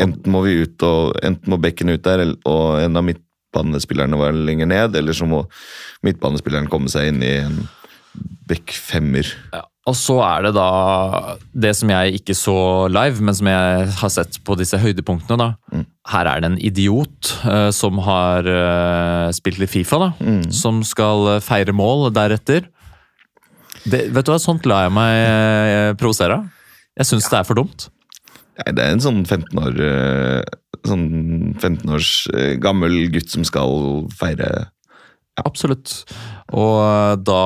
Enten må vi ut og enten må bekken ut der, og en av midtbanespillerne var lenger ned, eller så må midtbanespilleren komme seg inn i en bekk femmer. Ja, og så er det da det som jeg ikke så live, men som jeg har sett på disse høydepunktene. da. Her er det en idiot uh, som har uh, spilt litt Fifa, da. Som skal eh, feire mål deretter. Det, vet du hva, Sånt lar jeg meg uh, provosere av. Jeg syns det er for dumt. Nei, det er en sånn 15 år Sånn 15 års gammel gutt som skal feire Absolutt. Og da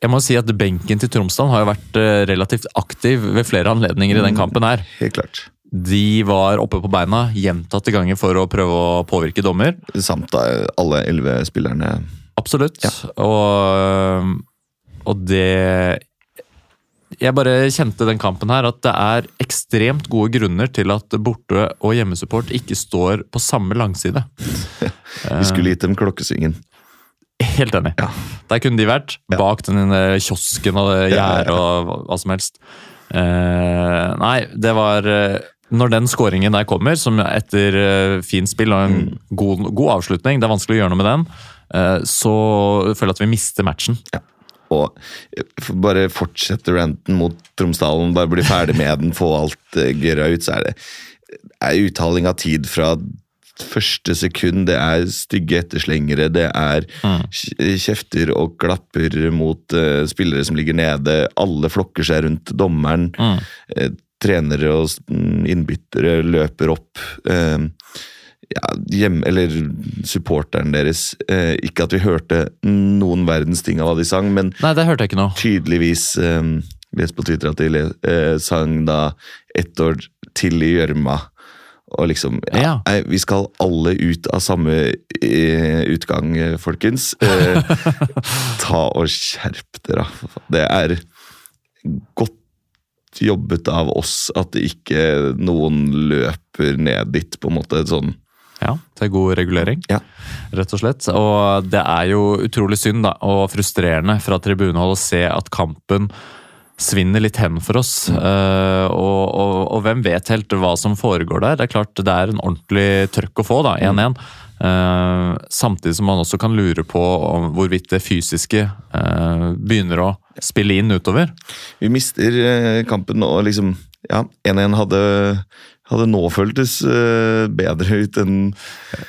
Jeg må si at benken til Tromsdal har jo vært eh, relativt aktiv ved flere anledninger i den kampen her. Helt klart. De var oppe på beina gjentatte ganger for å prøve å påvirke dommer. Samt da alle elleve spillerne. Absolutt. Og, og det Jeg bare kjente den kampen her at det er ekstremt gode grunner til at borte- og hjemmesupport ikke står på samme langside. Vi skulle gitt dem klokkesvingen. Helt enig. Ja. Der kunne de vært. Bak den eh, kiosken og gjerdet og hva- som helst. Uh, nei, det var uh, Når den skåringen der kommer, som etter uh, fint spill og en Mm. god, god avslutning, det er vanskelig å gjøre noe med den, eh, så føler jeg at vi mister matchen. Ja. Og bare fortsette ranten mot Tromsdalen, bare bli ferdig med den, få alt gørra ut, så er det er uttaling av tid fra første sekund. Det er stygge etterslengere, det er mm. kjefter og klapper mot uh, spillere som ligger nede. Alle flokker seg rundt dommeren. Eh, trenere og mm, innbyttere løper opp. Eh, ja, hjem, eller supporteren deres. Eh, ikke at vi hørte noen verdens ting av hva de sang, men Nei, det hørte jeg ikke noe. tydeligvis eh, Les på Twitter at de eh, sang da 'Ett år til i gjørma'. Og liksom ja, Ja. Nei, Vi skal alle ut av samme eh, utgang, eh, folkens. Eh, ta og skjerp dere. Det er godt jobbet av oss at ikke noen løper ned dit, på en måte. sånn Ja, er god regulering, Ja. rett og slett. Og det er jo utrolig synd da, og frustrerende fra tribunehold å se at kampen svinner litt hen for oss. Eh, og, og, og hvem vet helt hva som foregår der? Det er klart det er en ordentlig trøkk å få, da, 1-1. Uh, samtidig som man også kan lure på om hvorvidt det fysiske uh, begynner å spille inn utover. Vi mister eh, kampen og liksom Ja, 1-1 hadde, hadde nå føltes eh, bedre ut enn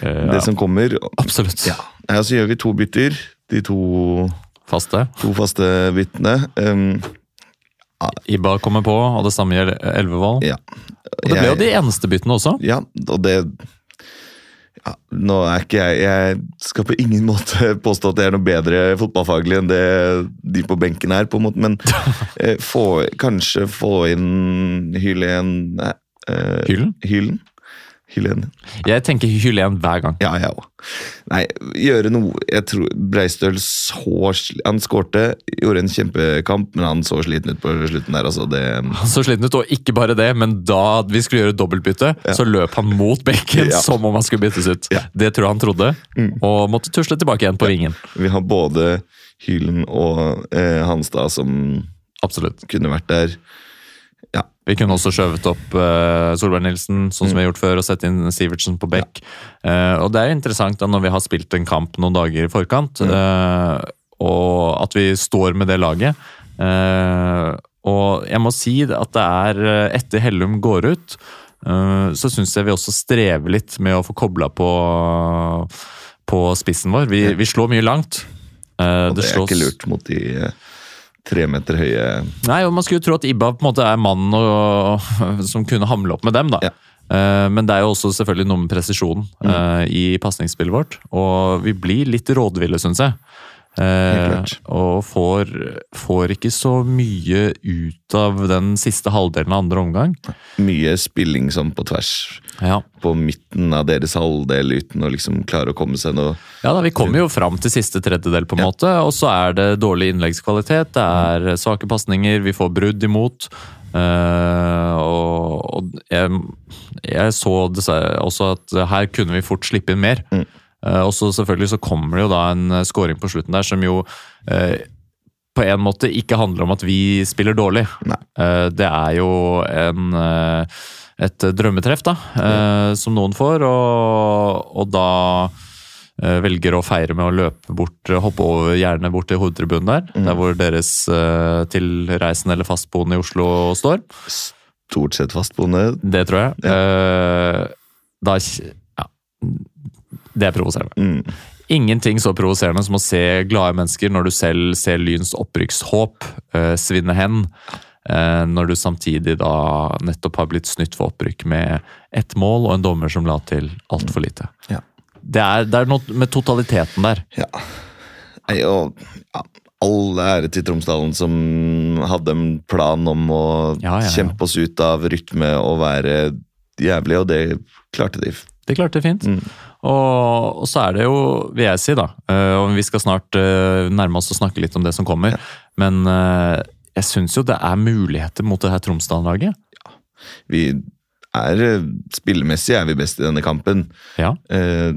det som kommer. Absolutt. Ja. Så gjør vi to bytter. De to, Faste. to faste byttene. Um, Ibba kommer på, og det samme gjelder Elvevold. ja. Og det ble jo de eneste byttene også. Ja, og det ja, Nå er ikke jeg Jeg skal på ingen måte påstå at jeg er noe bedre fotballfaglig enn det de på benken er, på en måte, men eh, få, kanskje få inn Hylen eh, Hylen? Hylen? Hylen. Jeg tenker Hylén hver gang. Ja, jeg òg. Nei, gjøre noe Jeg tror Breistøl så Han skårte, gjorde en kjempekamp, men han så sliten ut på slutten der, altså. Det Han så sliten ut, og ikke bare det, men da vi skulle gjøre dobbeltbytte, så løp han mot benken Ja. som om han skulle byttes ut. Ja. Det tror jeg han trodde, og måtte tusle tilbake igjen på vingen. Vi har både Hylen og eh, Hanstad som Absolutt. kunne vært der. Ja. Vi kunne også skjøvet opp uh, Solberg Nilsen, sånn som vi har gjort før, og sett inn Sivertsen på bekk. Eh, og det er interessant da når vi har spilt en kamp noen dager i forkant, eh, og at vi står med det laget. Og jeg må si at det er etter Hellum går ut, så syns jeg vi også strever litt med å få kobla på, på spissen vår. Vi, vi slår mye langt. Og det, er ikke lurt mot de tre meter høye Nei, og Man skulle jo tro at Ibba på en måte er mannen og, som kunne hamle opp med dem. da. Ja. Eh, Men det er jo også selvfølgelig noe med presisjonen mm. i pasningsspillet vårt. Og vi blir litt rådville, syns jeg. Eh, og får, får ikke så mye ut av den siste halvdelen av andre omgang. Mye spilling sånn på tvers Ja, på midten av deres halvdel uten å liksom klare å komme seg noe ja da, Vi kommer jo fram til siste tredjedel, på en måte, og så er det dårlig innleggskvalitet. Det er svake pasninger, vi får brudd imot. Eh, og og jeg, jeg så også at her kunne vi fort slippe inn mer. Mm. Eh, og så selvfølgelig så kommer det jo da en eh, scoring på slutten der som jo eh, på en måte ikke handler om at vi spiller dårlig. Nei. Eh, det er jo en, et drømmetreff, da, eh, som noen får, og, og da velger å feire med å løpe bort, hoppe over, gjerne bort til hovedtribunen der, der hvor deres tilreisende eller fastboende i Oslo står. stort sett fastboende. Det tror jeg. Eh, da Ja. Det er provoserende. Mm. Ingenting så provoserende som å se glade mennesker når du selv ser Lyns opprykkshåp uh, svinne hen. Uh, når du samtidig da nettopp har blitt snytt for opprykk med ett mål og en dommer som la til altfor lite. Ja. Det er, det er noe med totaliteten der. Ja. Og ja, all ære til Tromsdalen som hadde en plan om å ja. kjempe oss ut av rytme og være jævlig, og det klarte de. Det klarte de fint. Mm. Og, og så er det jo, vil jeg si, da eh, Og vi skal snart eh, nærme oss å snakke litt om det som kommer. Men eh, jeg syns jo det er muligheter mot det her Tromsdal-laget. Vi er Spillemessig er vi best i denne kampen. Ja. Eh,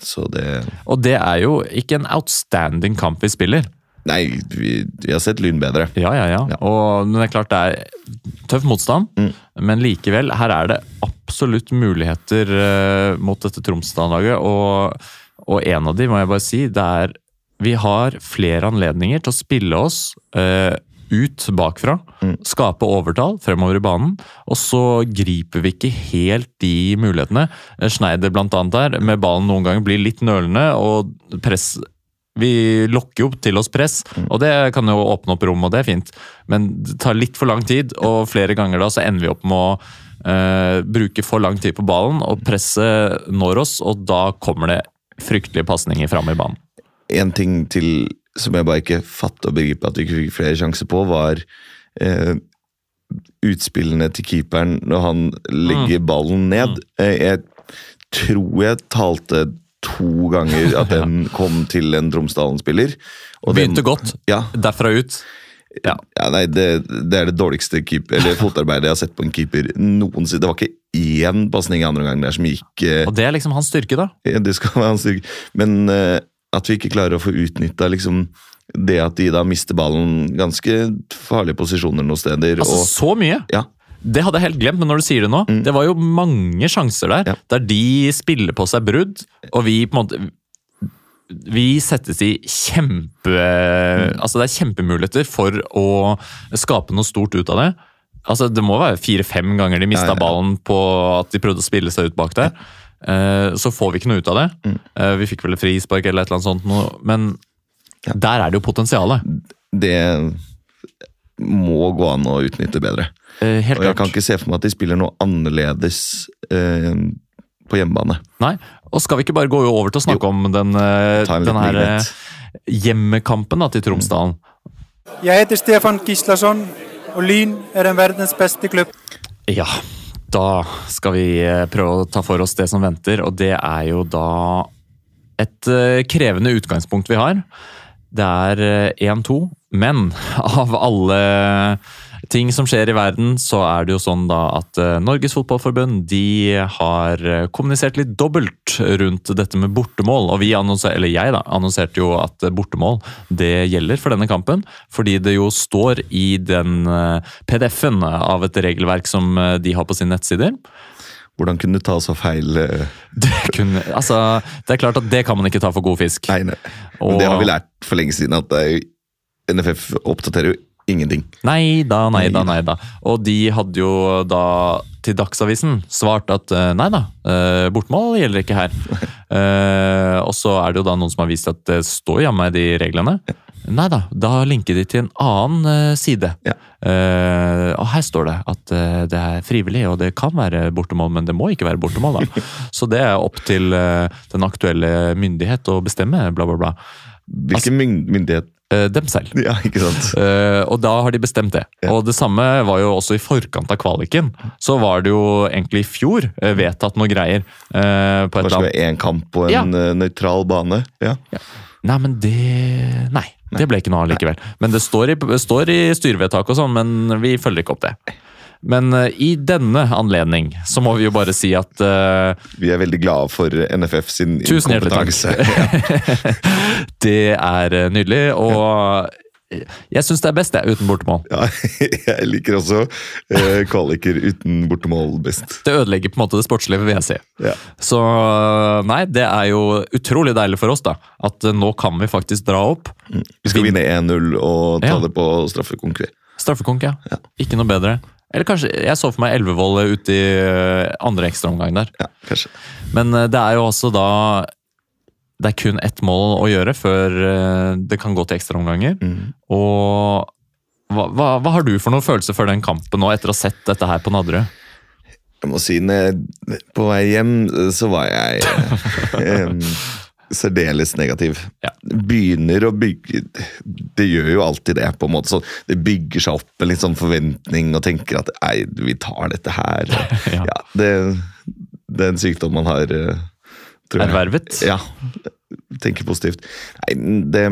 så det Og det er jo ikke en outstanding kamp vi spiller. Nei, vi, vi har sett Lyn bedre. Ja, ja, ja. Ja. Og men det er klart det er tøff motstand, Mm. men likevel, her er det absolutt muligheter uh, mot dette Tromsdal-laget. Og, og en av de må jeg bare si, det er Vi har flere anledninger til å spille oss uh, ut bakfra. Mm. Skape overtall fremover i banen. Og så griper vi ikke helt de mulighetene. Schneider blant annet der, med ballen noen ganger blir litt nølende, og press vi lokker jo til oss press, og det kan jo åpne opp rom, og det er fint. Men det tar litt for lang tid, og flere ganger da så ender vi opp med å eh, bruke for lang tid på ballen, og presset når oss, og da kommer det fryktelige pasninger fram i banen. En ting til som jeg bare ikke fatter og begriper at vi ikke fikk flere sjanser på, var eh, utspillene til keeperen når han legger ballen ned. Eh, jeg tror jeg talte to ganger at den kom til en Tromsdalen-spiller. Begynte den- godt, Ja, derfra ut. Ja. ja nei, det, det er det dårligste keeper, eller fotarbeidet jeg har sett på en keeper noensinne. Det var ikke én pasning i andre omgang der som gikk eh, Og det er liksom hans styrke, da. Ja, Det skal være hans styrke. Men eh, at vi ikke klarer å få utnytta liksom, det at de da mister ballen ganske farlige posisjoner noen steder. Altså, og, så mye! ja, Det hadde jeg helt glemt, men når du sier det nå Det var jo mange sjanser der, Ja. der de spiller på seg brudd, og vi på en måte Vi settes i kjempe Altså, det er kjempemuligheter for å skape noe stort ut av det. Altså, Det må være fire-fem ganger de mista Ja, ja, ballen på at de prøvde å spille seg ut bak der. Eh, Så får vi ikke noe ut av det. Mm. Vi fikk vel et frispark eller et eller annet sånt, men der er det jo potensialet. det må gå an å utnytte bedre. Eh, Helt Og jeg kan ikke se for meg at de spiller noe annerledes eh, på hjemmebane. Nei, og skal vi ikke bare gå over til å snakke om den, eh, den her eh, hjemmekampen da, til Tromsdalen? Jeg heter Stefan Gislason, og Lyn er en verdens beste klubb. Ja, da skal vi eh, prøve å ta for oss det som venter, og det er jo da et krevende utgangspunkt vi har. Det er eh, 1-2, men av alle ting som skjer i verden, så er det jo sånn da at eh, Norges Fotballforbund de har eh, kommunisert litt dobbelt rundt dette med bortemål. Og vi annonser, eller jeg da, annonserte jo at eh, bortemål det gjelder for denne kampen. Fordi det jo står i den eh, PDF-en av et regelverk som eh, de har på sine nettsider. Hvordan kunne du ta så feil? eh? Det, kunne, altså, det er klart at det kan man ikke ta for god fisk. Nei, nei. Men Og- det har vi lært for lenge siden, at jo, NFF oppdaterer jo ingenting. Nei da, nei da, Nei nei da. Og de hadde jo da til Dagsavisen svart at eh, nei da, eh, bortmål gjelder ikke her. Eh, og så er det jo da noen som har vist at det står jammen i de reglene. Nei da, da linker de til en annen eh, side. Ja. Uh, og her står det at det er frivillig, og det kan være bortemål, men det må ikke være bortemål. da. Så det er opp til den aktuelle myndighet å bestemme, bla, bla, bla. Hvilken altså, myndighet Eh, dem selv. Ja, ikke sant? Eh, og da har de bestemt det. Ja. Og det samme var jo også i forkant av kvaliken. Så var det jo egentlig i fjor eh, vedtatt noe greier. på et Kanskje én kamp på en Ja. nøytral bane? Ja. Nei, men det Nei, det ble ikke noe av likevel. Men det står i, står i styrevedtak og sånn, men vi følger ikke opp det. Men eh, i denne anledning så må vi jo bare si at uh, Vi er veldig glade for NFF sin Tusen kompetanse. det er eh, nydelig, og jeg syns det er best, jeg, uten bortemål. Ja, jeg liker også uh, kvaliker uten bortemål best. Det ødelegger på en måte det sportslige, vil jeg si. Ja. Så nei, det er jo utrolig deilig for oss, da. At nå kan vi faktisk dra opp. Vi skal vinne 1-0 og ta Ja. det på straffekonkurranse. Straffekonk, ja. Ja. Ikke noe bedre. Eller kanskje Jeg så for meg Elvevoll ute i eh, andre ekstraomgang der. Ja, kanskje. Men eh, det er jo også da Det er kun ett mål å gjøre før eh, det kan gå til ekstraomganger. Mm. Og hva, hva, hva har du for noen følelse for den kampen nå, etter å ha sett dette her på Nadderud? Jeg må si, når jeg- på vei hjem så var jeg særdeles negativ. Ja. Begynner å bygge Det gjør jo alltid det, på en måte. Så det bygger seg opp en litt sånn forventning og tenker at nei, vi tar dette her. Ja. ja. det, det er en sykdom man har eh, tror jeg. Ervervet? Ja. Tenker positivt. Nei, det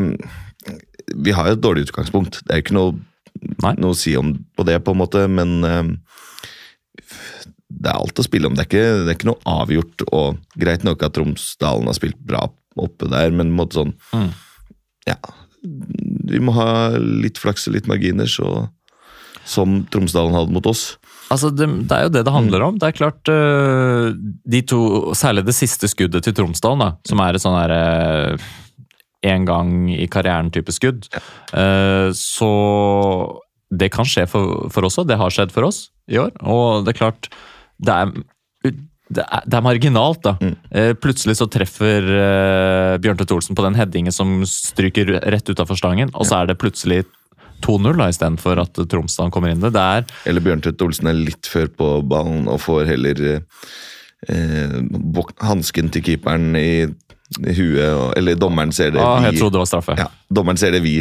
Vi har jo et dårlig utgangspunkt. Det er jo ikke noe, noe å si om på det, på en måte, men eh, det er alt å spille om. Det er ikke, det er ikke noe avgjort. og Greit nok at Tromsdalen har spilt bra oppe der, men på en måte sånn Mm. Ja. Vi må ha litt flaks og litt marginer, så, som Tromsdalen hadde mot oss. Altså, det, det er jo det det handler om. Det er klart øh, De to, særlig det siste skuddet til Tromsdalen, da, som er et sånn herre En gang i karrieren-type skudd. Ja. så det kan skje for, for oss òg. Det har skjedd for oss i år. Og det er klart Det er, det er, det er marginalt, da. Eh, plutselig så treffer Bjørn Bjørntvedt Olsen på den headingen som stryker rett utafor stangen, og så er det plutselig 2-0 da, istedenfor at Tromsdalen kommer inn. Det er Eller Bjørntvedt Olsen er litt før på ballen og får heller eh, hansken til keeperen i, i huet. Og, eller dommeren ser det ah, vi Jeg trodde det var straffe. ja, Dommeren ser det vi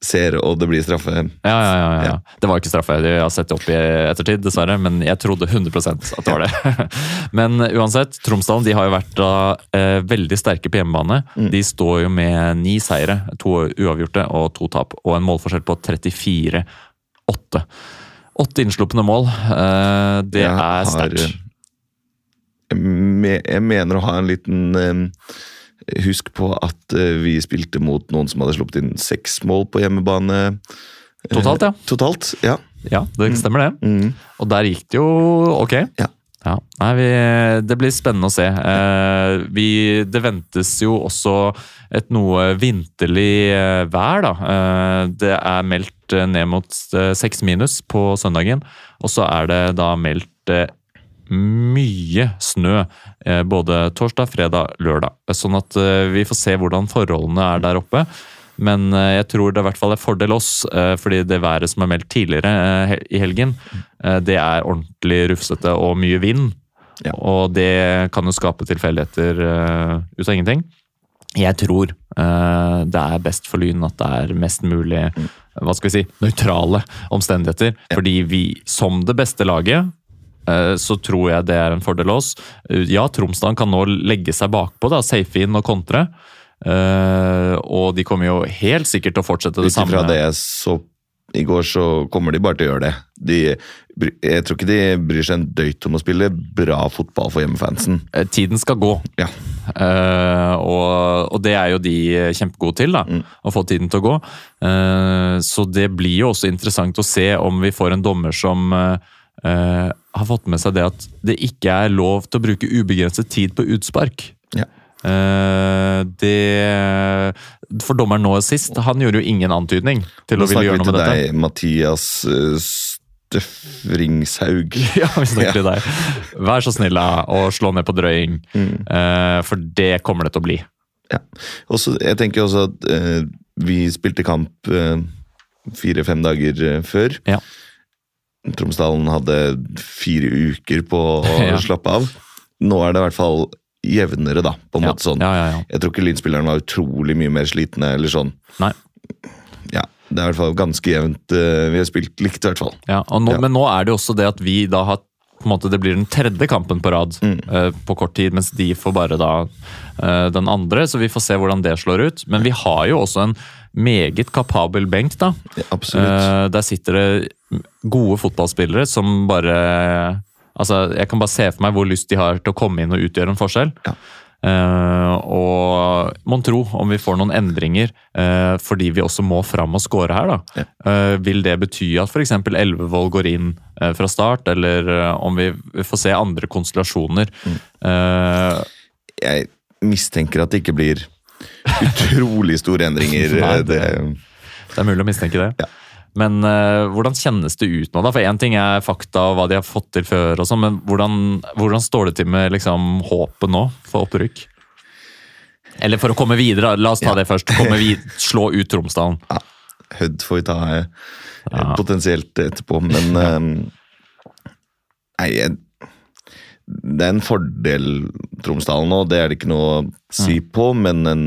ser, og det blir straffe. Ja, ja, ja, ja. Det var ikke straffe. Jeg har sett det opp i ettertid, dessverre. Men jeg trodde 100 at det var det. men uansett, Tromsdalen de har jo vært da, eh, veldig sterke på hjemmebane. De står jo med ni seire, to uavgjorte og to tap. Og en målforskjell på 34-8. Åtte innslupne mål. Eh, det Jeg er sterkt. Jeg, jeg mener å ha en liten eh, Husk på at eh, vi spilte mot noen som hadde sluppet inn seks mål på hjemmebane. Eh, Totalt, ja. Totalt, ja. Ja, det stemmer det. Mm. Og der gikk det jo ok. Ja. Ja, nei, vi, Det blir spennende å se. Eh, vi, det ventes jo også et noe vinterlig eh, vær. da. Eh, det er meldt ned mot seks minus på søndagen. Og så er det da meldt mye snø eh, både torsdag, fredag, lørdag. Sånn at eh, vi får se hvordan forholdene er der oppe. Men eh, jeg tror det i hvert fall er fordel oss, fordi det været som er meldt tidligere i helgen, det er ordentlig rufsete og mye vind. Ja. Og det kan jo skape tilfeldigheter ut av ingenting. Jeg tror det er best for Lyn at det er mest mulig hva skal vi si, nøytrale omstendigheter. Fordi vi, som det beste laget, så tror jeg det er en fordel oss. Eh, Ja, Tromsdalen kan nå legge seg bakpå, da, safe inn og kontre. Eh, og de kommer jo helt sikkert til å fortsette det Ut ifra samme. det jeg så i går, så kommer de bare til å gjøre det. De, jeg tror ikke de bryr seg en døyt om å spille bra fotball for hjemmefansen. Eh, Tiden skal gå. Ja. uh, og, og det er jo de kjempegode til, da. Å få tiden til å gå. Uh, så det blir jo også interessant å se om vi får en dommer som eh, eh, har fått med seg det at det ikke er lov til å bruke ubegrenset tid på utspark. Ja. Uh, det For dommeren nå sist, han gjorde jo ingen antydning til Nå å ville gjøre noe med med dette. deg, Mathias eh, Støfringshaug. Ja, vi snakker til deg. Vær så snill og slå ned på drøying. Eh, for det kommer det til å bli. Ja. Også, jeg tenker også at uh, vi spilte kamp fire-fem dager før. Ja. Tromsdalen hadde fire uker på å Ja. slappe av. Nå er det i hvert fall jevnere, da. på en Ja, måte sånn. ja. Jeg tror ikke Lynspilleren var utrolig mye mer slitne. eller sånn. Nei. Ja, Det er i hvert fall ganske jevnt. eh, Vi har spilt likt, i hvert fall. Ja, nå. Men nå er det jo også det at vi da har på en måte Det blir den tredje kampen på rad Mm. uh, på kort tid, mens de får bare da uh, den andre. Så vi får se hvordan det slår ut. Men vi har jo også en meget kapabel benk, da. Ja, absolutt. Eh, der sitter det gode fotballspillere som bare Altså, Jeg kan bare se for meg hvor lyst de har til å komme inn og utgjøre en forskjell. Ja. Uh, og mon tro om vi får noen endringer uh, fordi vi også må fram og score her, da. Ja. Uh, vil det bety at f.eks. Elvevold går inn fra start, eller om vi får se andre konstellasjoner? Mm. Jeg mistenker at det ikke blir utrolig store endringer. Nei, eh, det- det, er mulig å mistenke det. Ja. Men uh, hvordan kjennes det ut nå, da? For én ting er fakta og hva de har fått til før, og sånn, men hvordan, hvordan står det til med liksom, håpet nå for opprykk? Eller for å komme videre, la oss ta Ja. det først. Vid slå ut Tromsdalen. Hødd får vi ta eh, Ja. potensielt etterpå, men eh, Nei, jeg, det er en fordel Tromsdalen nå, det er det ikke noe å si Mm. på, men en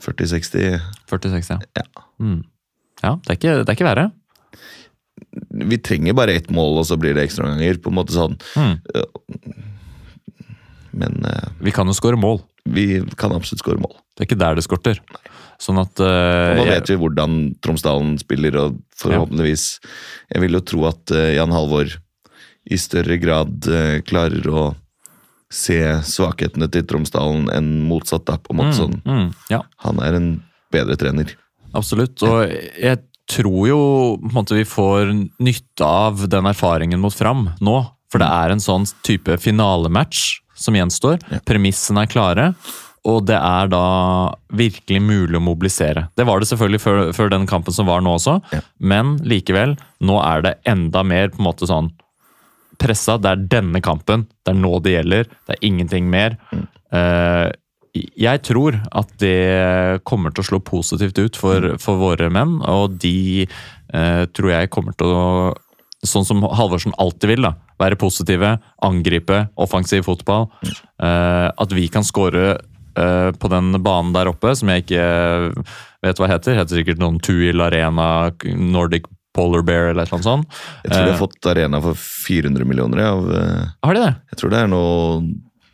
40-60 46, ja. Ja. Mm. Ja, det er ikke, det er ikke verre. Vi trenger bare ett mål, og så blir det ekstraomganger. På en måte sånn. Mm. Men uh, Vi kan jo skåre mål. vi kan absolutt skåre mål. Det er ikke der det skorter. Sånn at Og eh, nå jeg- vet vi hvordan Tromsdalen spiller, og forhåpentligvis Jeg vil jo tro at uh, Jan Halvor i større grad eh, klarer å se svakhetene til Tromsdalen enn motsatt. da, på en måte sånn. mm, mm, ja. Han er en bedre trener. Absolutt. Og jeg tror jo på en måte, vi får nytte av den erfaringen mot Fram nå. For det er en sånn type finalematch som gjenstår. Ja. Premissene er klare. Og det er da virkelig mulig å mobilisere. Det var det selvfølgelig før, før den kampen som var nå også, Ja. men likevel, nå er det enda mer på en måte sånn pressa. Det er denne kampen, det er nå det gjelder, det er ingenting mer. Eh, jeg tror at det kommer til å slå positivt ut for, for våre menn, og de eh, tror jeg kommer til å Sånn som Halvorsen alltid vil, da. Være positive, angripe, offensiv fotball. Uh, at vi kan skåre uh, på den banen der oppe, som jeg ikke vet hva heter. Heter sikkert noen Tuil Arena, Nordic Polar Bear eller noe sånt. Jeg tror de Eh. har fått arena for 400 millioner. Av, eh, Har de det? jeg tror det er noe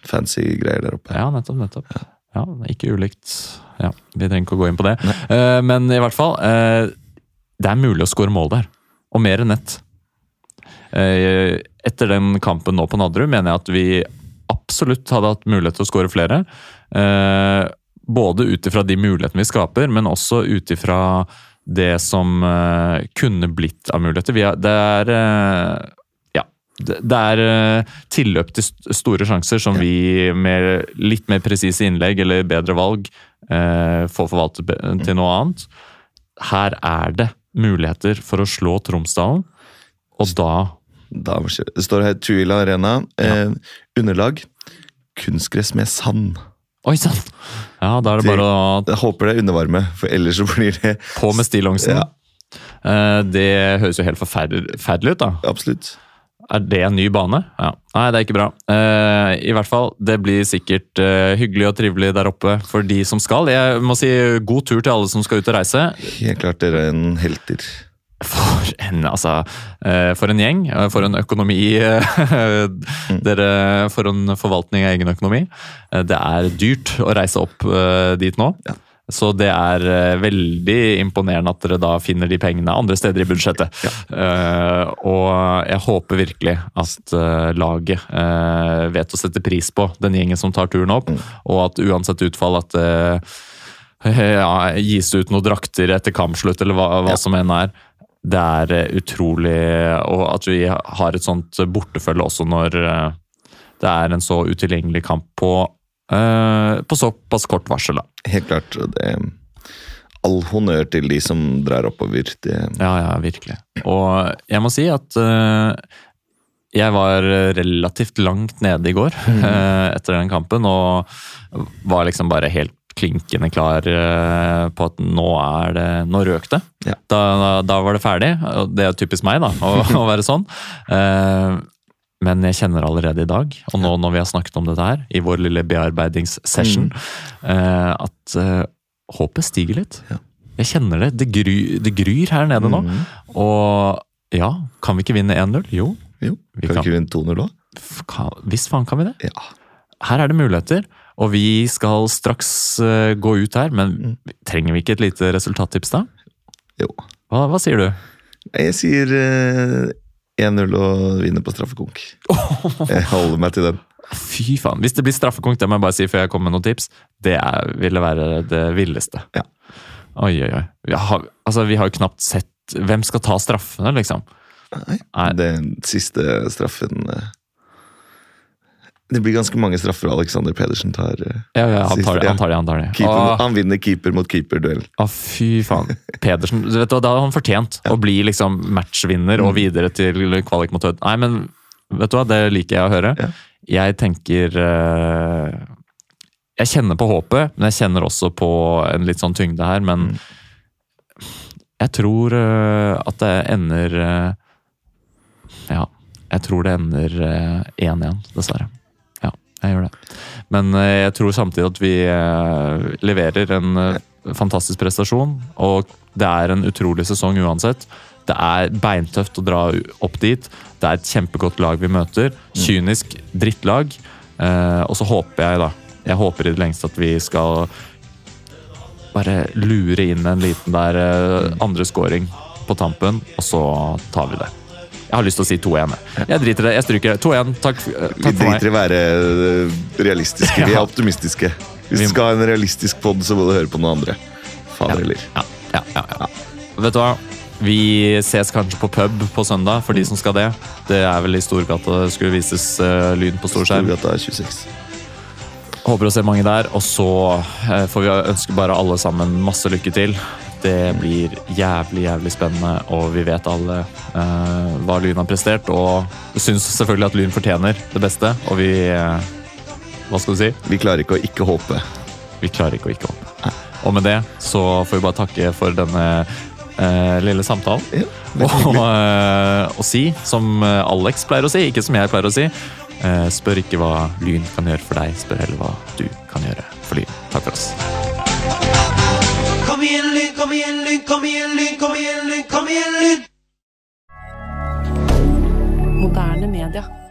fancy greier der oppe. Ja, nettopp. nettopp. Ja, er Ikke ulikt. Ja, Vi trenger ikke å gå inn på det. Eh, men i hvert fall, eh, det er mulig å skåre mål der. Og mer enn ett. Eh, etter den kampen nå på Nadderud mener jeg at vi absolutt hadde hatt mulighet til å skåre flere. Eh, både ut ifra de mulighetene vi skaper, men også ut ifra det som eh, kunne blitt av muligheter. Det er eh, ja, det det er eh, tilløp til st- store sjanser som vi med litt mer presise innlegg eller bedre valg får forvaltet til noe annet. Her er det muligheter for å slå Tromsdalen, og da Da, det står her Tuila Arena. Eh, underlag kunstgress med sand. Oi sann! Ja, da er det bare å Jeg håper det er undervarme, for ellers så blir det på med stillongsen. Ja. Eh, det høres jo helt forferdelig forferdelig ut, da. Absolutt. Er det en ny bane? Ja. Nei, det er ikke bra. Eh, I hvert fall, det blir sikkert eh, hyggelig og trivelig der oppe for de som skal. Jeg må si god tur til alle som skal ut og reise. Helt klart dere er en helter. For en, altså, eh, for en gjeng. eh, For en økonomi. eh, Dere, for en forvaltning av egen økonomi. Det er dyrt å reise opp dit nå. Ja. Så det er veldig imponerende at dere da finner de pengene andre steder i budsjettet. Eh, og jeg håper virkelig at uh, laget uh, vet å sette pris på den gjengen som tar turen opp, og at uansett utfall at det ja, gis ut noen drakter etter kampslutt, eller hva, hva Ja. som enn er. Det er eh, utrolig Og at vi har et sånt bortefølge også når eh, det er en så utilgjengelig kamp på, eh, på såpass kort varsel. Da. Helt klart. det Det, all honnør til de som drar oppover. Det, Ja, ja, virkelig. Og jeg må si at jeg var relativt langt nede i går mm. etter den kampen, og var liksom bare helt klinkende klar eh, på at nå er det Nå røk det. Ja. Da, da var det ferdig. Det er typisk meg, da, å, å være sånn. Eh, men jeg kjenner allerede i dag, og nå når vi har snakket om dette her, i vår lille bearbeidingssession, mm. at eh, håpet stiger litt. Ja. Jeg kjenner det. Det, gry, det gryr her nede nå. Mhm. Og ja, kan vi ikke vinne 1-0? Jo. Jo, Vi kan kan. ikke vinne 2-0 òg? hvis Visst faen kan vi det. Ja. Her er det muligheter, og vi skal straks eh, gå ut her, men trenger vi ikke et lite resultattips da? Jo. Hva, hva sier du? Jeg sier eh, 1-0 og vinner på straffekonk. Jeg holder meg til den. Fy faen. Hvis det blir straffekonk, det må jeg bare si før jeg kommer med noen tips, det er, ville være det villeste. Ja. Oi, oi, oi. Vi har, altså, vi har jo knapt sett Hvem skal ta straffene, liksom? Nei, Nei. Den siste straffen eh, Det blir ganske mange straffer Alexander Pedersen tar. eh. Ja, ja, han tar det. Han tar det, han tar det. Keeper, Åh. Han vinner keeper mot keeper-duell. Å, fy faen. Pedersen, du vet hva, Da har han fortjent å bli liksom matchvinner Mm. og videre til kvalik mot Hødd. Nei, men vet du hva, det liker jeg å høre. Ja. Jeg tenker eh, Jeg kjenner på håpet, men jeg kjenner også på en litt sånn tyngde her. Men Mm. jeg tror eh, at det ender Ja, jeg tror det ender eh, 1-1, dessverre. Jeg gjør det. Men eh, jeg tror samtidig at vi eh, leverer en eh, fantastisk prestasjon, og det er en utrolig sesong uansett. Det er beintøft å dra opp dit. Det er et kjempegodt lag vi møter. Kynisk drittlag. Og så håper jeg, da Jeg håper i det lengste at vi skal bare lure inn en liten der eh, andre scoring på tampen, og så tar vi det. Jeg har lyst til å si 2-1. jeg. Jeg driter i det. Jeg stryker det. 2-1. Takk, eh, Vi takk for meg. driter i å være eh, realistiske. Vi er optimistiske. Hvis Vi- du skal ha en realistisk pod, så må du høre på noen andre. Fader heller. Ja, ja, ja, ja. Vet du hva? Vi ses kanskje på pub på søndag, for de som skal det. Det er vel i Storgata det skulle vises uh, lyn på storskjerm. Storgata er 26. Håper å se mange der. Og så eh, får vi ønske bare alle sammen masse lykke til. Det blir jævlig, jævlig spennende, og vi vet alle uh, hva Lyn har prestert. Og vi syns selvfølgelig at Lyn fortjener det beste, og vi uh, Hva skal du si? Vi klarer ikke å ikke håpe. Vi klarer ikke å ikke håpe. Og med det så får vi bare takke for denne uh, lille samtalen. Ja, Og, og si, som Alex pleier å si, ikke som jeg pleier å si, spør ikke hva Lyn kan gjøre for deg, spør heller hva du kan gjøre for Lyn. Takk for oss. Kom igjen, Lyn, kom igjen, Lyn, kom igjen, Lyn! Moderne media.